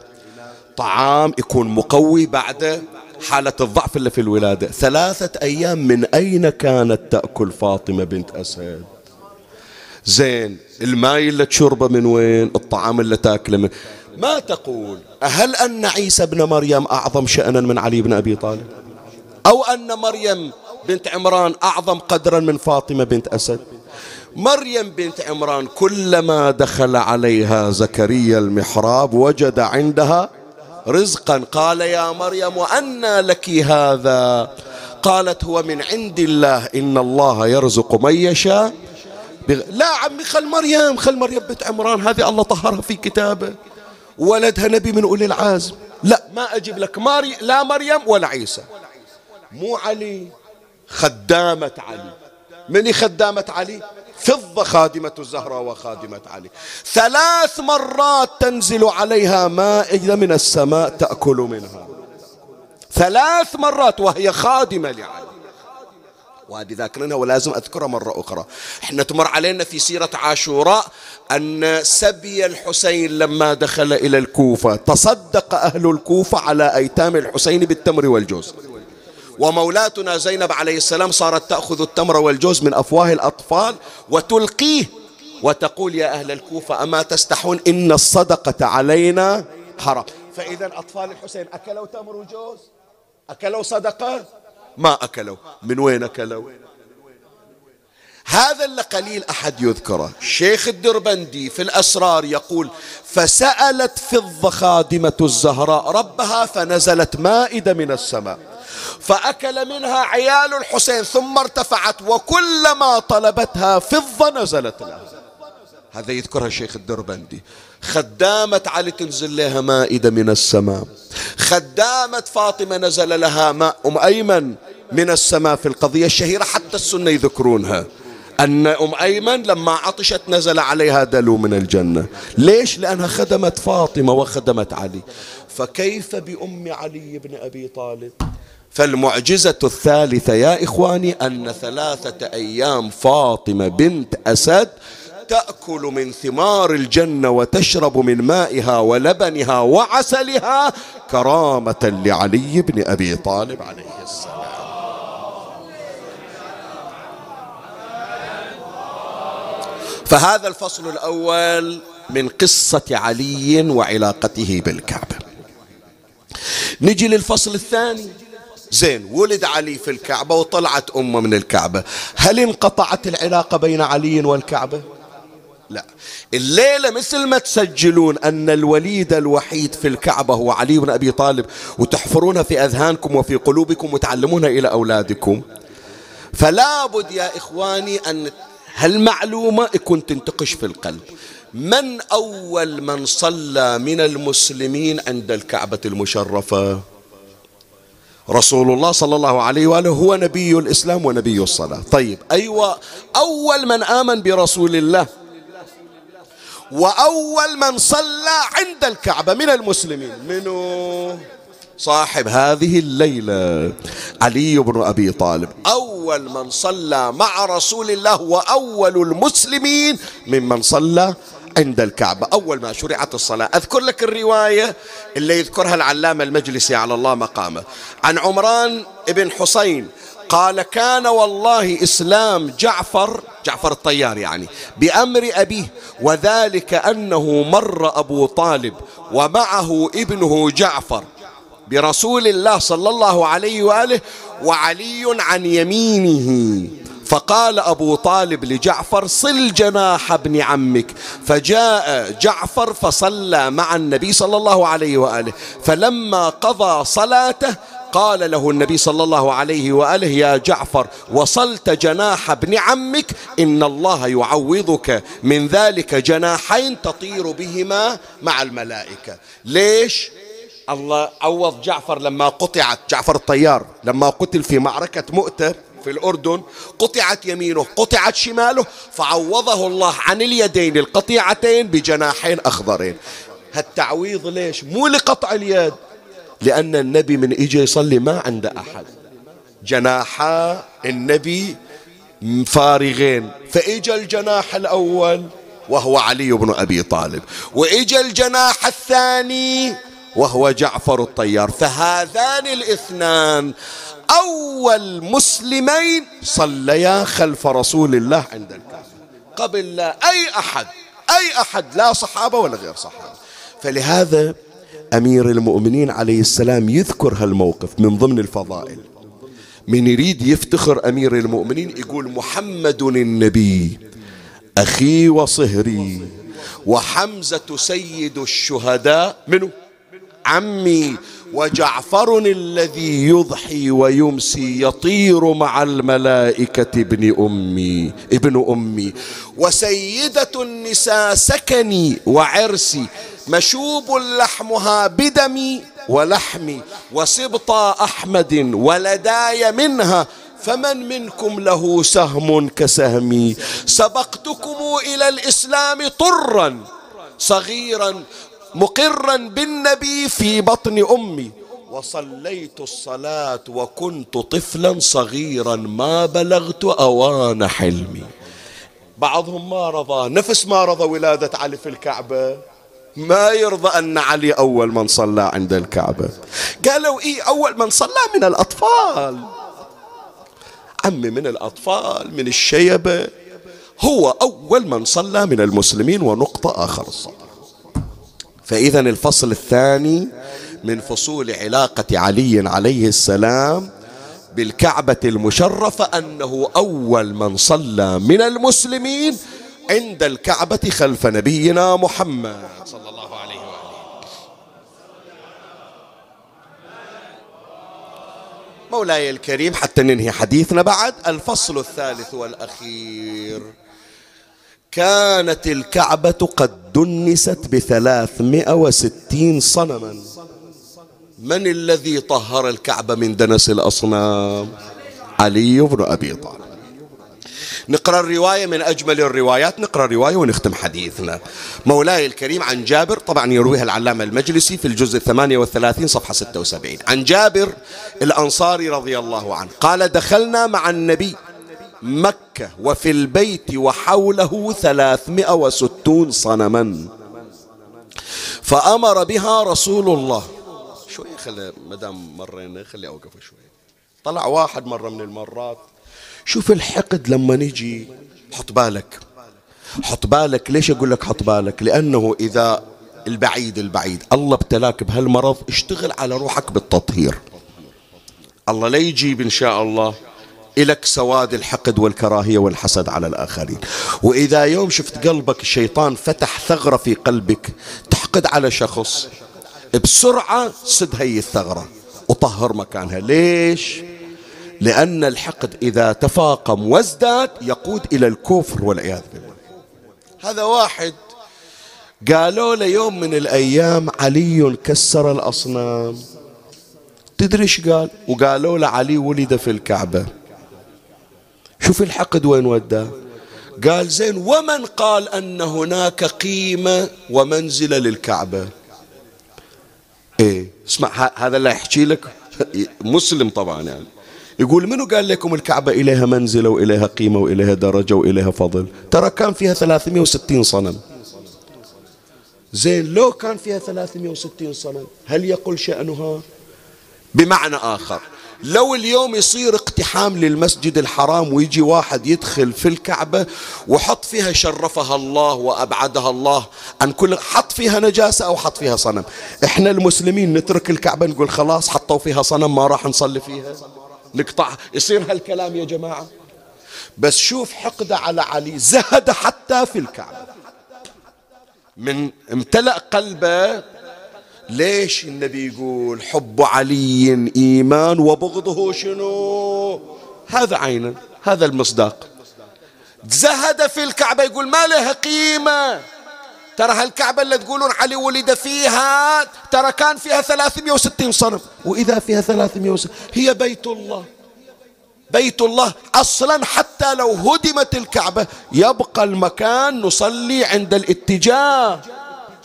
طعام يكون مقوي بعد حالة الضعف اللي في الولادة. ثلاثة أيام من أين كانت تأكل فاطمة بنت أسد؟ زين الماء اللي تشربه من وين؟ الطعام اللي تاكله من ما تقول هل أن عيسى بن مريم أعظم شأنا من علي بن أبي طالب؟ أو أن مريم بنت عمران أعظم قدرا من فاطمة بنت أسد؟ مريم بنت عمران كلما دخل عليها زكريا المحراب وجد عندها رزقا قال يا مريم وأنى لك هذا؟ قالت هو من عند الله إن الله يرزق من يشاء بغ... لا عمي خل مريم خل مريم بنت عمران هذه الله طهرها في كتابه. ولدها نبي من أولي العزم. لا ما أجيب لك ماري لا مريم ولا عيسى. مو علي خدامة علي. من خدامة علي؟ فضة خادمة الزهراء وخادمة علي. ذلك مرات تنزل عليها مائدة من السماء تأكل منها. ثلاث مرات وهي خادمة لعلي. وهذه ذاكرينها ولازم أذكرها مرة أخرى. إحنا تمر علينا في سيرة عاشوراء أن سبي الحسين لما دخل إلى الكوفة تصدق أهل الكوفة على أيتام الحسين بالتمر والجوز. ومولاتنا زينب عليه السلام صارت تأخذ التمر والجوز من أفواه الأطفال وتلقيه وتقول يا أهل الكوفة أما تستحون إن الصدقة علينا حرام. فإذا أطفال الحسين أكلوا تمر وجوز؟ أكلوا صدقة؟ ما أكلوا. من وين أكلوا؟ هذا اللي قليل أحد يذكره. الشيخ الدربندي في الأسرار يقول فسألت فضة خادمة الزهراء ربها فنزلت مائدة من السماء فأكل منها عيال الحسين ثم ارتفعت وكلما طلبتها فضة نزلت لها. هذا يذكرها الشيخ الدربندي. خدامة علي تنزل لها مائدة من السماء. خدامة فاطمة نزل لها ماء أم أيمن من السماء في القضية الشهيرة حتى السنة يذكرونها. أن أم أيمن لما عطشت نزل عليها دلو من الجنة. ليش؟ لأنها خدمت فاطمة وخدمت علي. فكيف بأم علي بن أبي طالب؟ فالمعجزة الثالثة يا إخواني أن ثلاثة أيام فاطمة بنت أسد تأكل من ثمار الجنة وتشرب من مائها ولبنها وعسلها كرامة لعلي بن أبي طالب عليه السلام. فهذا الفصل الأول من قصة علي وعلاقته بالكعبة نجي للفصل الثاني. زين ولد علي في الكعبة وطلعت أمه من الكعبة. هل انقطعت العلاقة بين علي والكعبة؟ لا. الليلة مثل ما تسجلون أن الوليد الوحيد في الكعبة هو علي بن أبي طالب وتحفرونها في أذهانكم وفي قلوبكم وتعلمونها إلى أولادكم. فلا بد يا إخواني أن هالمعلومة يكون تنتقش في القلب. من أول من صلى من المسلمين عند الكعبة المشرفة؟ رسول الله صلى الله عليه وآله هو نبي الإسلام ونبي الصلاة. طيب أيوة أول من آمن برسول الله وأول من صلى عند الكعبة من المسلمين. منو؟ صاحب هذه الليلة علي بن أبي طالب. أول من صلى مع رسول الله وأول المسلمين ممن صلى عند الكعبة. أول ما شرعت الصلاة. أذكر لك الرواية اللي يذكرها العلامة المجلسي على الله مقامه. عن عمران بن حسين قال كان والله إسلام جعفر جعفر الطيار يعني بأمر أبيه وذلك أنه مر أبو طالب ومعه ابنه جعفر برسول الله صلى الله عليه وآله وعلي عن يمينه. فقال أبو طالب لجعفر صل جناح ابن عمك. فجاء جعفر فصلى مع النبي صلى الله عليه وآله فلما قضى صلاته قال له النبي صلى الله عليه وآله يا جعفر وصلت جناح ابن عمك إن الله يعوضك. من ذلك جناحين تطير بهما مع الملائكة. ليش؟ الله عوض جعفر لما قطعت جعفر الطيار لما قتل في معركة مؤتة في الأردن قطعت يمينه قطعت شماله فعوضه الله عن اليدين القطيعتين بجناحين أخضرين. هالتعويض ليش؟ مو لقطع اليد. لأن النبي من إجي يصلي ما عنده أحد. جناحا النبي فارغين. فإجا الجناح الأول وهو علي بن أبي طالب. وإجا الجناح الثاني وهو جعفر الطيار. فهذان الاثنان أول مسلمين صليا خلف رسول الله عند الكعبة. قبل لا أي أحد أي أحد لا صحابة ولا غير صحابة. فلهذا أمير المؤمنين عليه السلام يذكر هالموقف من ضمن الفضائل. من يريد يفتخر أمير المؤمنين يقول محمد النبي أخي وصهري وحمزة سيد الشهداء منه عمي وجعفر الذي يضحي ويمسي يطير مع الملائكة ابن أمي ابن أمي. وسيدة النساء سكني وعرسي مشوب لحمها بدمي ولحمي وسبط أحمد ولداي منها فمن منكم له سهم كسهمي؟ سبقتكم إلى الإسلام طرا صغيرا مقرا بالنبي في بطن أمي. وصليت الصلاة وكنت طفلا صغيرا ما بلغت أوان حلمي. بعضهم ما رضى نفس ما رضى ولادة علي في الكعبة. ما يرضى أن علي أول من صلى عند الكعبة. قالوا إيه أول من صلى؟ من الأطفال. عمي من الأطفال من الشيبة. هو أول من صلى من المسلمين ونقطة آخر فإذا الفصل الثاني من فصول علاقة علي عليه السلام بالكعبة المشرفة أنه أول من صلى من المسلمين عند الكعبة خلف نبينا محمد. صلى الله عليه وآله. مولاي الكريم حتى ننهي حديثنا بعد. الفصل الثالث والأخير. كانت الكعبة قد دنست بثلاثمائة وستين صنما. من الذي طهر الكعبة من دنس الأصنام؟ علي بن أبي طالب. نقرأ الرواية من أجمل الروايات نقرأ الرواية ونختم حديثنا. مولاي الكريم عن جابر طبعا يرويها العلامة المجلسي في الجزء 38 صفحة 76 عن جابر الأنصاري رضي الله عنه قال دخلنا مع النبي مكة وفي البيت وحوله ثلاثمائة وستون صنما. فأمر بها رسول الله. شوي خلي مدام مرينا خلي أوقف شوي. طلع واحد مرة من المرات. شوف الحقد لما نجي حط بالك. حط بالك. ليش أقول لك حط بالك؟ لأنه إذا البعيد البعيد. الله ابتلاك بهالمرض اشتغل على روحك بالتطهير. الله لا يجيب إن شاء الله إلك سواد الحقد والكراهية والحسد على الآخرين. وإذا يوم شفت قلبك الشيطان فتح ثغرة في قلبك تحقد على شخص بسرعة سد هي الثغرة وطهر مكانها. ليش؟ لأن الحقد إذا تفاقم وازداد يقود إلى الكفر والعياذ بالله. هذا واحد قالوا له يوم من الأيام علي كسر الأصنام. تدري إيش قال؟ وقالوا له علي ولد في الكعبة. شوف الحقد وين وداه قال زين ومن قال أن هناك قيمة ومنزلة للكعبة؟ إيه اسمع هذا اللي يحكي لك. مسلم طبعا يعني. يقول منو قال لكم الكعبة إليها منزلة وإليها قيمة وإليها درجة وإليها فضل؟ ترى كان فيها 360 صنم. زين لو كان فيها 360 صنم هل يقل شأنها؟ بمعنى آخر لو اليوم يصير اقتحام للمسجد الحرام ويجي واحد يدخل في الكعبة وحط فيها شرفها الله وأبعدها الله عن كل حط فيها نجاسة أو حط فيها صنم. إحنا المسلمين نترك الكعبة نقول خلاص حطوا فيها صنم ما راح نصلي فيها. نقطع. يصير هالكلام يا جماعة؟ بس شوف حقده على علي. زهد حتى في الكعبة. من امتلأ قلبه. ليش النبي يقول حب علي إيمان وبغضه شنو؟ هذا عينا هذا المصداق. زهد في الكعبة يقول ما لها قيمة. ترى هالكعبة اللي تقولون علي ولد فيها؟ ترى كان فيها 360 صنم. وإذا فيها 360 هي بيت الله. بيت الله. أصلا حتى لو هدمت الكعبة يبقى المكان نصلي عند الاتجاه.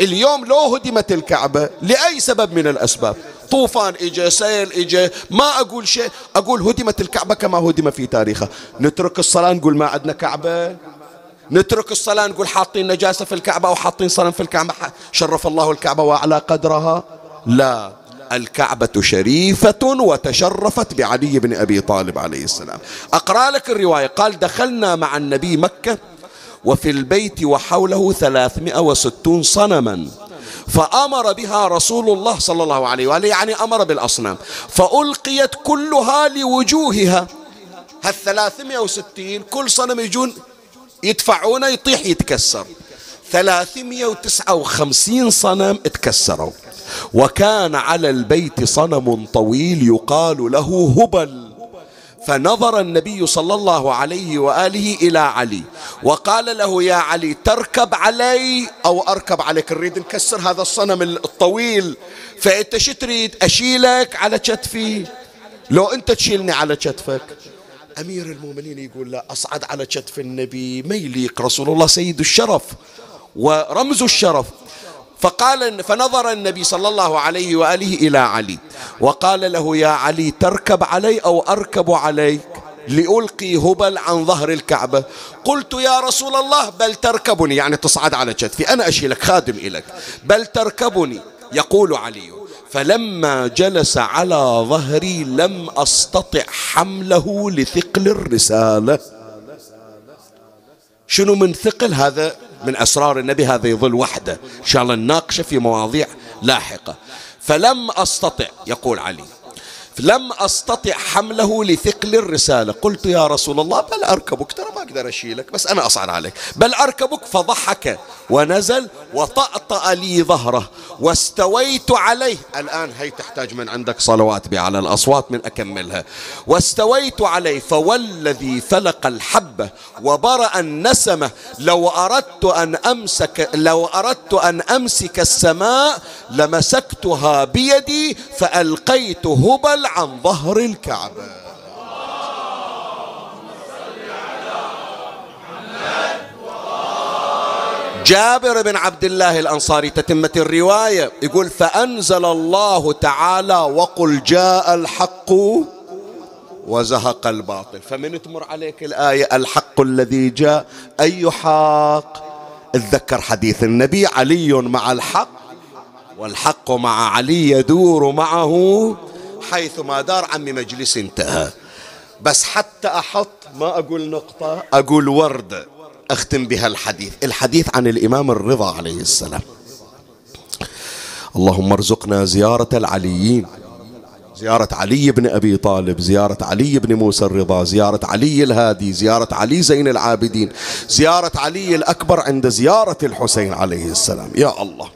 اليوم لو هدمت الكعبة لأي سبب من الأسباب؟ طوفان إجا سيل إجا ما أقول شيء. أقول هدمت الكعبة كما هدم في تاريخها. نترك الصلاة نقول ما عندنا كعبة. نترك الصلاة نقول حاطين نجاسة في الكعبة أو حاطين صنم في الكعبة. شرف الله الكعبة وأعلى قدرها. لا الكعبة شريفة وتشرفت بعلي بن أبي طالب عليه السلام. أقرأ لك الرواية. قال دخلنا مع النبي مكة وفي البيت وحوله ثلاثمائة وستون صنما فأمر بها رسول الله صلى الله عليه وآله. يعني أمر بالأصنام. فألقيت كلها لوجوهها. هالثلاثمائة وستين كل صنم يجون يدفعونه يطيح يتكسر. ثلاثمائة وتسعة وخمسين صنم تكسروا وكان على البيت صنم طويل يقال له هبل. فنظر النبي صلى الله عليه وآله إلى علي وقال له يا علي تركب علي أو أركب عليك نريد نكسر هذا الصنم الطويل. فإنت شو تريد؟ أشيلك على كتفي. لو أنت تشيلني على كتفك. أمير المؤمنين يقول لا أصعد على كتف النبي ما يليق رسول الله سيد الشرف ورمز الشرف. فقال فنظر النبي صلى الله عليه وآله إلى علي وقال له يا علي تركب علي أو أركب عليك لألقي هبل عن ظهر الكعبة. قلت يا رسول الله بل تركبني يعني تصعد على كتفي أنا أشيلك خادم إليك. بل تركبني يقول علي. فلما جلس على ظهري لم أستطع حمله لثقل الرسالة. شنو من ثقل هذا؟ من أسرار النبي هذا يظل وحده. إن شاء الله نناقشه في مواضيع لاحقة. فلم أستطع يقول علي. لم أستطع حمله لثقل الرسالة. قلت يا رسول الله بل أركبك ترى ما أقدر أشيلك بس أنا اصعد عليك. بل أركبك فضحك ونزل وطأطأ لي ظهره واستويت عليه. الآن هي تحتاج من عندك صلوات بي على الأصوات من أكملها. واستويت عليه فوالذي فلق الحبة وبرأ النسمة. لو أردت أن أمسك لو أردت أن أمسك السماء لمسكتها بيدي فألقيت هبل عن ظهر الكعبة. جابر بن عبد الله الأنصاري تتمة الرواية يقول فأنزل الله تعالى وقل جاء الحق وزهق الباطل. فمن تمر عليك الآية الحق الذي جاء. أي حق؟ اتذكر حديث النبي علي مع الحق والحق مع علي يدور معه حيث ما دار عمي مجلس انتهى. بس حتى أحط ما أقول نقطة أقول وردة أختم بها الحديث. الحديث عن الإمام الرضا عليه السلام. اللهم ارزقنا زيارة العليين. زيارة علي بن أبي طالب زيارة علي بن موسى الرضا زيارة علي الهادي زيارة علي زين العابدين زيارة علي الأكبر عند زيارة الحسين عليه السلام. يا الله.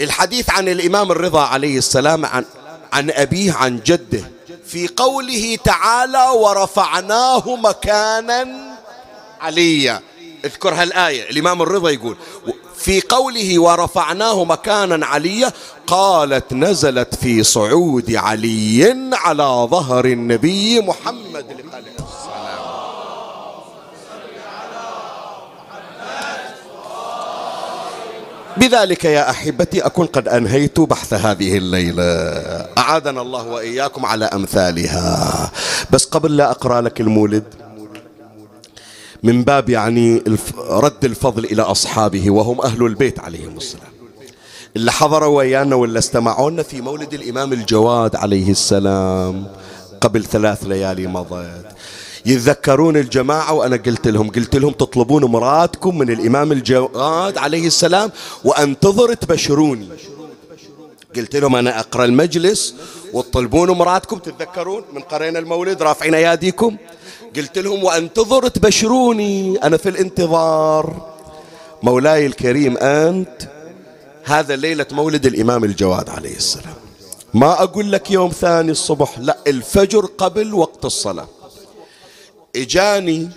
الحديث عن الإمام الرضا عليه السلام عن, عن أبيه عن جده في قوله تعالى ورفعناه مكانا عليا. اذكر هالآية الإمام الرضا يقول في قوله ورفعناه مكانا عليا قالت نزلت في صعود علي على ظهر النبي محمد بذلك يا أحبتي أكون قد أنهيت بحث هذه الليلة. اعادنا الله وإياكم على أمثالها. بس قبل لا أقرأ لك المولد من باب يعني رد الفضل إلى أصحابه وهم أهل البيت عليهم السلام. اللي حضروا ويانا ولا استمعونا في مولد الإمام الجواد عليه السلام قبل ثلاث ليالي مضت. يتذكرون الجماعة وأنا قلت لهم قلت لهم تطلبون مرادكم من الإمام الجواد عليه السلام وأنتظر تبشروني. قلت لهم أنا أقرأ المجلس وتطلبون مرادكم تتذكرون من قرينا المولد رافعين أياديكم؟ قلت لهم وأنتظر تبشروني أنا في الانتظار. مولاي الكريم أنت هذا ليلة مولد الإمام الجواد عليه السلام. ما أقول لك يوم ثاني الصبح لا الفجر قبل وقت الصلاة. إجاني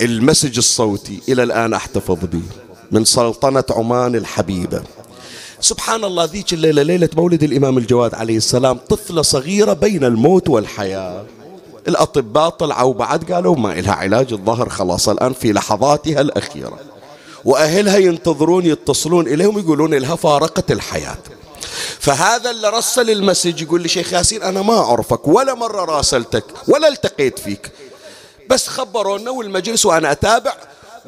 المسج الصوتي. إلى الآن أحتفظ به من سلطنة عمان الحبيبة. سبحان الله ذيك الليلة ليلة مولد الإمام الجواد عليه السلام طفلة صغيرة بين الموت والحياة. الأطباء طلعوا بعد قالوا ما إلها علاج الظهر خلاص الآن في لحظاتها الأخيرة. وأهلها ينتظرون يتصلون إليهم يقولون لها فارقت الحياة. فهذا اللي رسل المسج يقول لي شيخ ياسين أنا ما أعرفك ولا مرة راسلتك ولا التقيت فيك. بس خبرونا والمجلس وأنا أتابع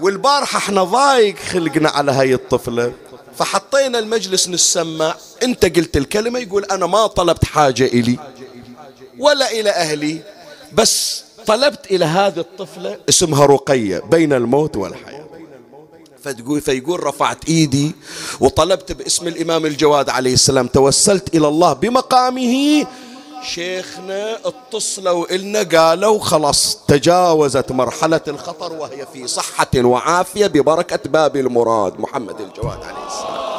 والبارحة إحنا ضايق خلقنا على هاي الطفلة. فحطينا المجلس نسمع أنت قلت الكلمة يقول أنا ما طلبت حاجة إلي ولا إلى أهلي. بس طلبت إلى هذه الطفلة اسمها رقية بين الموت والحياة. فتقول فيقول رفعت إيدي وطلبت باسم الإمام الجواد عليه السلام. توسلت إلى الله بمقامه. شيخنا اتصلوا إلنا قالوا خلاص تجاوزت مرحلة الخطر وهي في صحة وعافية ببركة باب المراد محمد الجواد عليه السلام.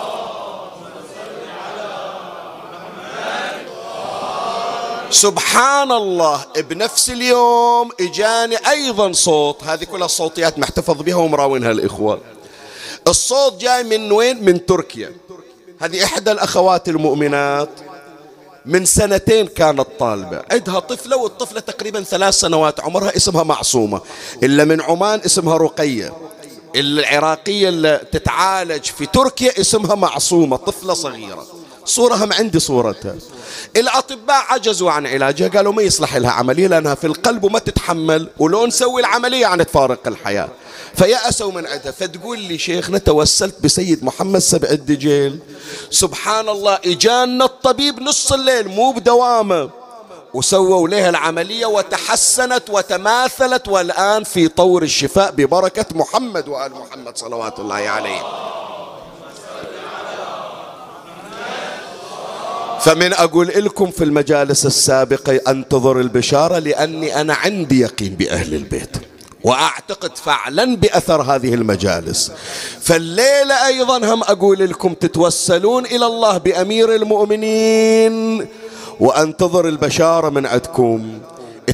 سبحان الله بنفس اليوم إجاني أيضا صوت. هذه كلها الصوتيات محتفظ بها ومراونها الاخوه الصوت جاي من وين؟ من تركيا. هذه إحدى الأخوات المؤمنات من سنتين كانت طالبة. عندها طفلة والطفلة تقريبا ثلاث سنوات. عمرها اسمها معصومة. إلا من عمان اسمها رقية. العراقية اللي تتعالج في تركيا اسمها معصومة طفلة صغيرة. صورة هم عندي صورتها. الأطباء عجزوا عن علاجها قالوا ما يصلح لها عملية لأنها في القلب وما تتحمل ولو نسوي العملية يعني تفارق الحياة. فيأسوا من عندها فتقول لي شيخنا توسلت بسيد محمد سبع الدجيل. سبحان الله إجانا الطبيب نص الليل مو بدوامة. وسووا لها العملية وتحسنت وتماثلت والآن في طور الشفاء ببركة محمد وآل محمد صلوات الله عليه فمن أقول لكم في المجالس السابقة أنتظر البشارة لأني أنا عندي يقين بأهل البيت. وأعتقد فعلا بأثر هذه المجالس. فالليله أيضا هم أقول لكم تتوسلون إلى الله بأمير المؤمنين وأنتظر البشارة من عندكم.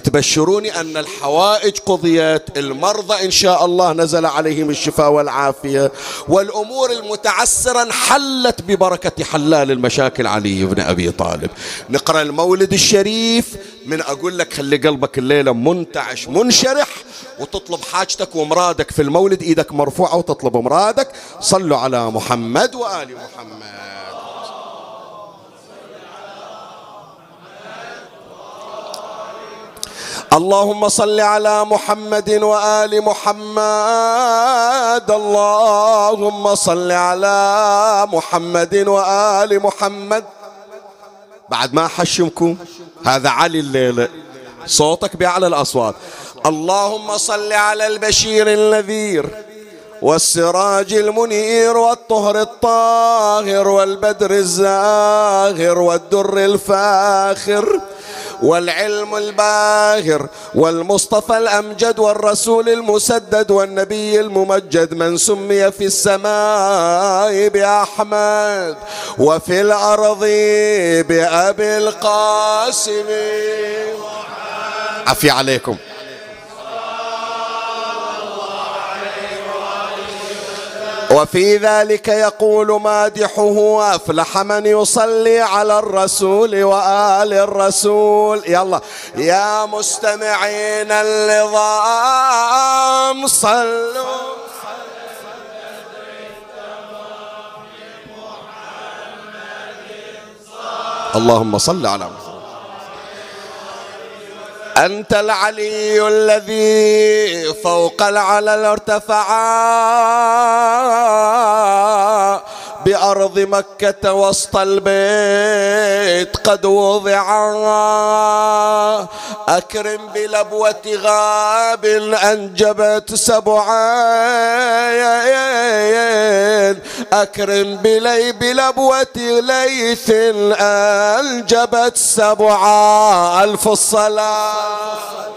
تبشروني أن الحوائج قضيت المرضى إن شاء الله نزل عليهم الشفاء والعافية والأمور المتعسرة انحلت ببركة حلال المشاكل علي بن أبي طالب. نقرأ المولد الشريف من أقول لك خلي قلبك الليلة منتعش منشرح وتطلب حاجتك ومرادك في المولد إيدك مرفوعة وتطلب مرادك. صلوا على محمد وآل محمد. اللهم صل على محمد وآل محمد. اللهم صل على محمد وآل محمد. بعد ما حشمكم هذا علي الليلة. صوتك بأعلى الأصوات. اللهم صل على البشير النذير والسراج المنير والطهر الطاهر والبدر الزاهر والدر الفاخر. والعلم الباهر والمصطفى الأمجد والرسول المسدد والنبي الممجد من سمي في السماء بأحمد وفي الأرض بأبي القاسم. عفي عليكم. وفي ذلك يقول مادحه أفلح من يصلي على الرسول وآل الرسول. يلا. يا مستمعين النظام صلوا. اللهم صل على محمد. أنت العلي الذي فوق العلل ارتفعا بأرض مكة وسط البيت قد وضعا. أكرم بلبوة غاب أنجبت سبعين أكرم بلي بلبوة ليث أنجبت سبعا ألف الصلاة.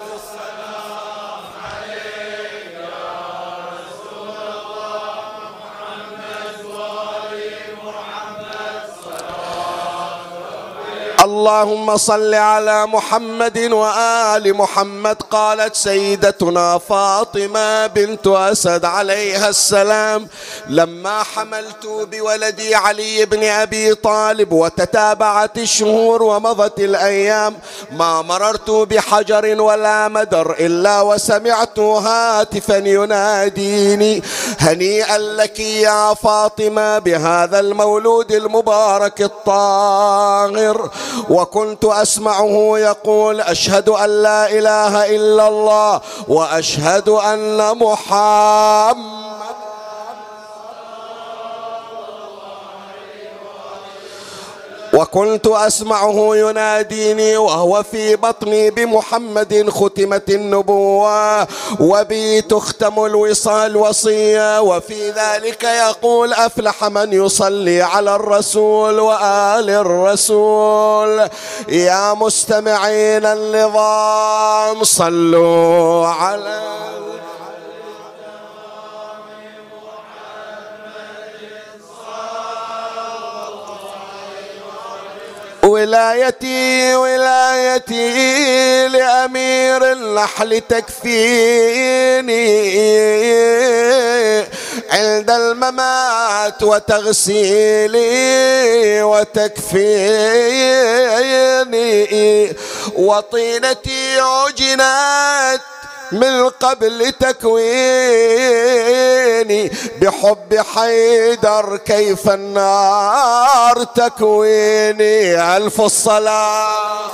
اللهم صل على محمد وآل محمد قالت سيدتنا فاطمة بنت أسد عليها السلام لما حملت بولدي علي بن أبي طالب وتتابعت الشهور ومضت الأيام ما مررت بحجر ولا مدر إلا وسمعت هاتفا يناديني هنيئا لك يا فاطمة بهذا المولود المبارك الطاهر. وكنت أسمعه يقول أشهد أن لا إله إلا الله وأشهد أن محمد وكنت أسمعه يناديني وهو في بطني بمحمد ختمت النبوة وبي تختم الوصال وصية وفي ذلك يقول أفلح من يصلي على الرسول وآل الرسول يا مستمعين النظام صلوا على ولايتي ولايتي لأمير النحل تكفيني. عند الممات وتغسيلي وتكفيني. وطينتي عجنت من قبل تكويني بحب حيدر كيف النار تكويني. ألف الصلاة.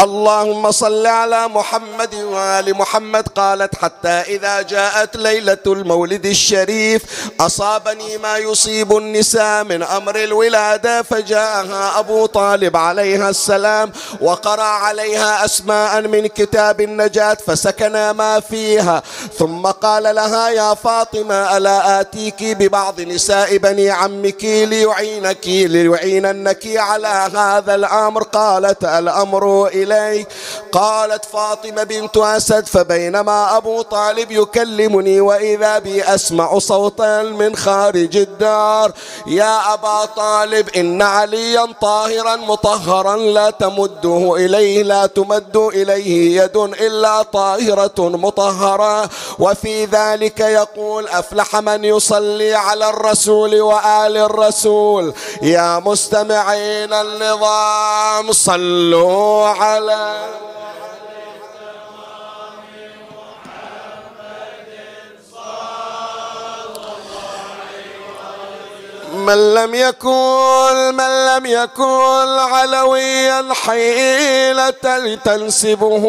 اللهم صل على محمد وآل محمد قالت حتى إذا جاءت ليلة المولد الشريف أصابني ما يصيب النساء من أمر الولادة فجاءها أبو طالب عليها السلام وقرأ عليها أسماء من كتاب النجاة فسكن ما فيها ثم قال لها يا فاطمة ألا آتيك ببعض نساء بني عمك ليعينك ليعيننك على هذا الأمر؟ قالت الأمر إلى إليك. قالت فاطمة بنت أسد فبينما أبو طالب يكلمني وإذا بي أسمع صوتا من خارج الدار يا أبا طالب إن عليا طاهرا مطهرا لا تمده إليه لا تمد إليه يد إلا طاهرة مطهرة. وفي ذلك يقول أفلح من يصلي على الرسول وآل الرسول؟ يا مستمعين النظام صلوا على على من لم يكن من لم يكن علويا حيلة تنسبه.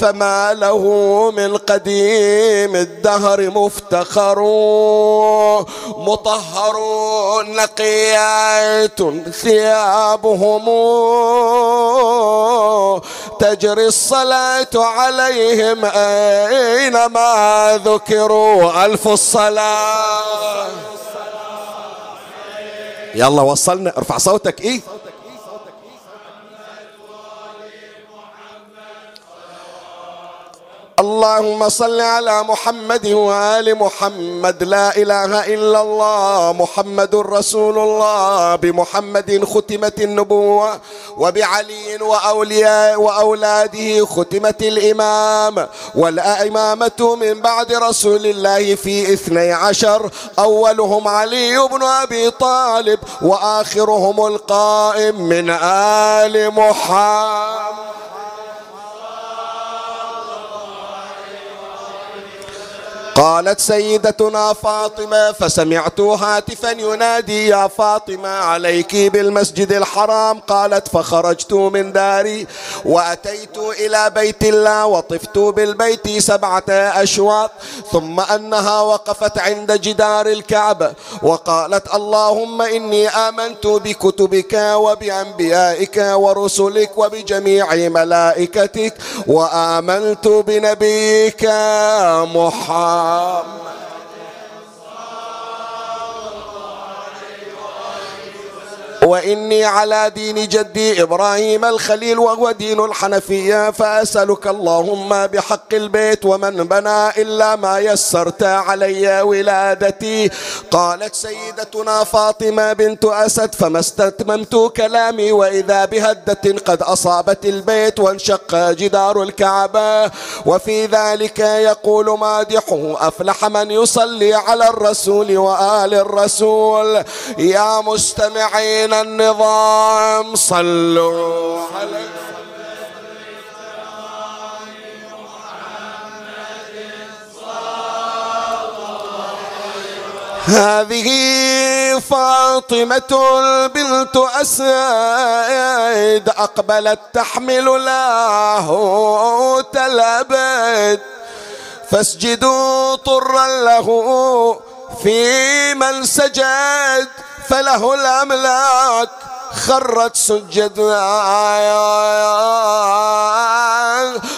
فما له من قديم الدهر مفتخر. مطهر نقيات ثيابهم. تجري الصلاة عليهم أينما ذكروا ألف الصلاة. يلا وصلنا. ارفع صوتك. إيه؟ اللهم صل على محمد وآل محمد. لا إله إلا الله محمد رسول الله. بمحمد ختمت النبوة وبعلي وأولياء وأولاده ختمت الإمام. والأئمامة من بعد رسول الله في اثني عشر أولهم علي بن أبي طالب وآخرهم القائم من آل محمد. قالت سيدتنا فاطمة فسمعت هاتفا ينادي يا فاطمة عليك بالمسجد الحرام. قالت فخرجت من داري وأتيت إلى بيت الله وطفت بالبيت سبعة أشواط ثم أنها وقفت عند جدار الكعبة وقالت اللهم إني آمنت بكتبك وبأنبيائك ورسلك وبجميع ملائكتك وآمنت بنبيك محمد. محمد وإني على دين جدي إبراهيم الخليل وهو دين الحنفية فأسألك اللهم بحق البيت ومن بنى إلا ما يسرت علي ولادتي. قالت سيدتنا فاطمة بنت أسد فما استتممت كلامي وإذا بهدة قد أصابت البيت وانشق جدار الكعبة. وفي ذلك يقول مادحه أفلح من يصلي على الرسول وآل الرسول. يا مستمعين النظام صلوا هذه فاطمة بنت أسد أقبلت تحمل له تلبت فاسجدوا طرا له في من سجد فله الأملاك خرت سجد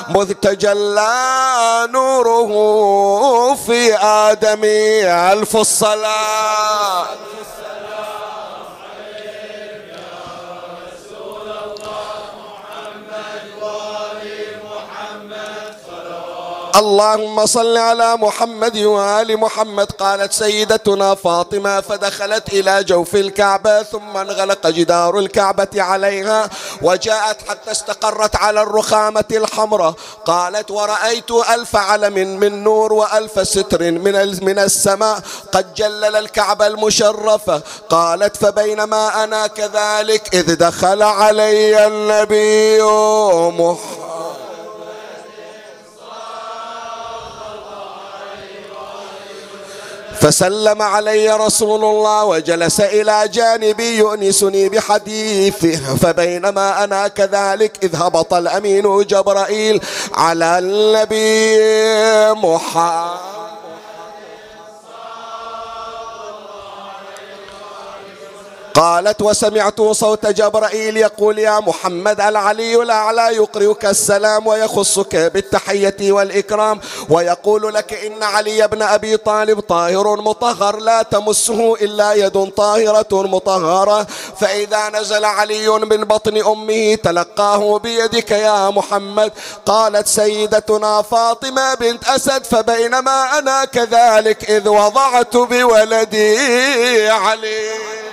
مذ تجلى نوره في آدم ألف الصلاة. اللهم صل على محمد وآل محمد قالت سيدتنا فاطمة فدخلت إلى جوف الكعبة ثم انغلق جدار الكعبة عليها وجاءت حتى استقرت على الرخامة الحمراء قالت ورأيت ألف علم من نور وألف ستر من من السماء قد جلل الكعبة المشرفة قالت فبينما أنا كذلك إذ دخل علي النبي محمد. فسلم علي رسول الله وجلس إلى جانبي يؤنسني بحديثه فبينما أنا كذلك إذ هبط الأمين جبرائيل على النبي محمد. قالت وسمعت صوت جبرائيل يقول يا محمد العلي الأعلى يقرئك السلام ويخصك بالتحية والإكرام ويقول لك إن علي بن أبي طالب طاهر مطهر لا تمسه إلا يد طاهرة مطهرة فإذا نزل علي من بطن أمه تلقاه بيدك يا محمد قالت سيدتنا فاطمة بنت أسد فبينما أنا كذلك إذ وضعت بولدي علي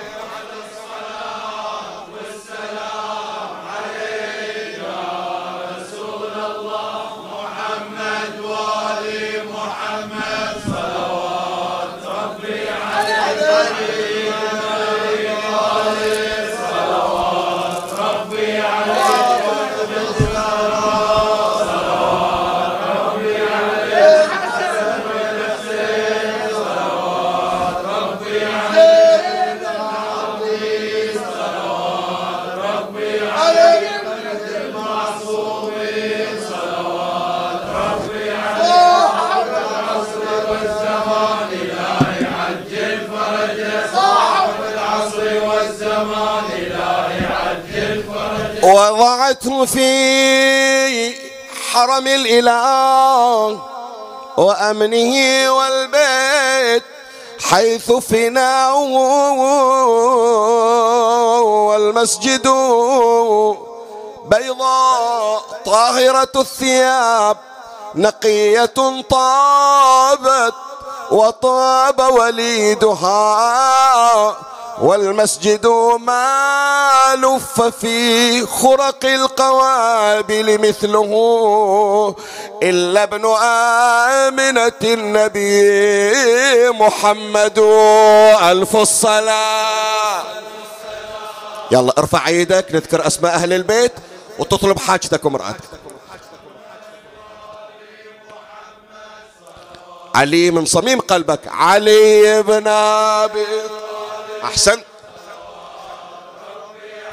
وضعته في حرم الإله وأمنه والبيت حيث فناء والمسجد بيضاء طاهرة الثياب نقية طابت وطاب وليدها والمسجد ما لف في خرق القوابل مثله إلا ابن آمنة النبي محمد. ألف الصلاة. يلا ارفع إيدك نذكر أسماء أهل البيت وتطلب حاجتك ومرأتك. علي من صميم قلبك. علي بن أبي أحسن.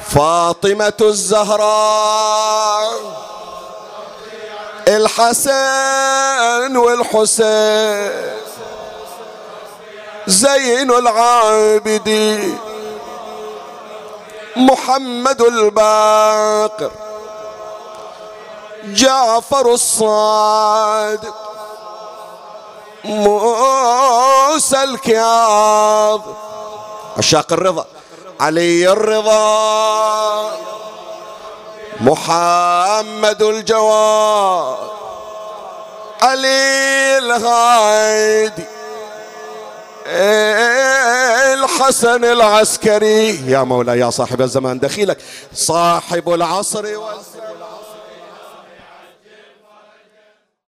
فاطمة الزهراء الحسن والحسين زين العابدين محمد الباقر جعفر الصادق موسى الكاظم. عشاق الرضا. علي الرضا. محمد الجواد. علي الهادي الحسن العسكري. يا مولاي يا صاحب الزمان دخيلك. صاحب العصر والزمان.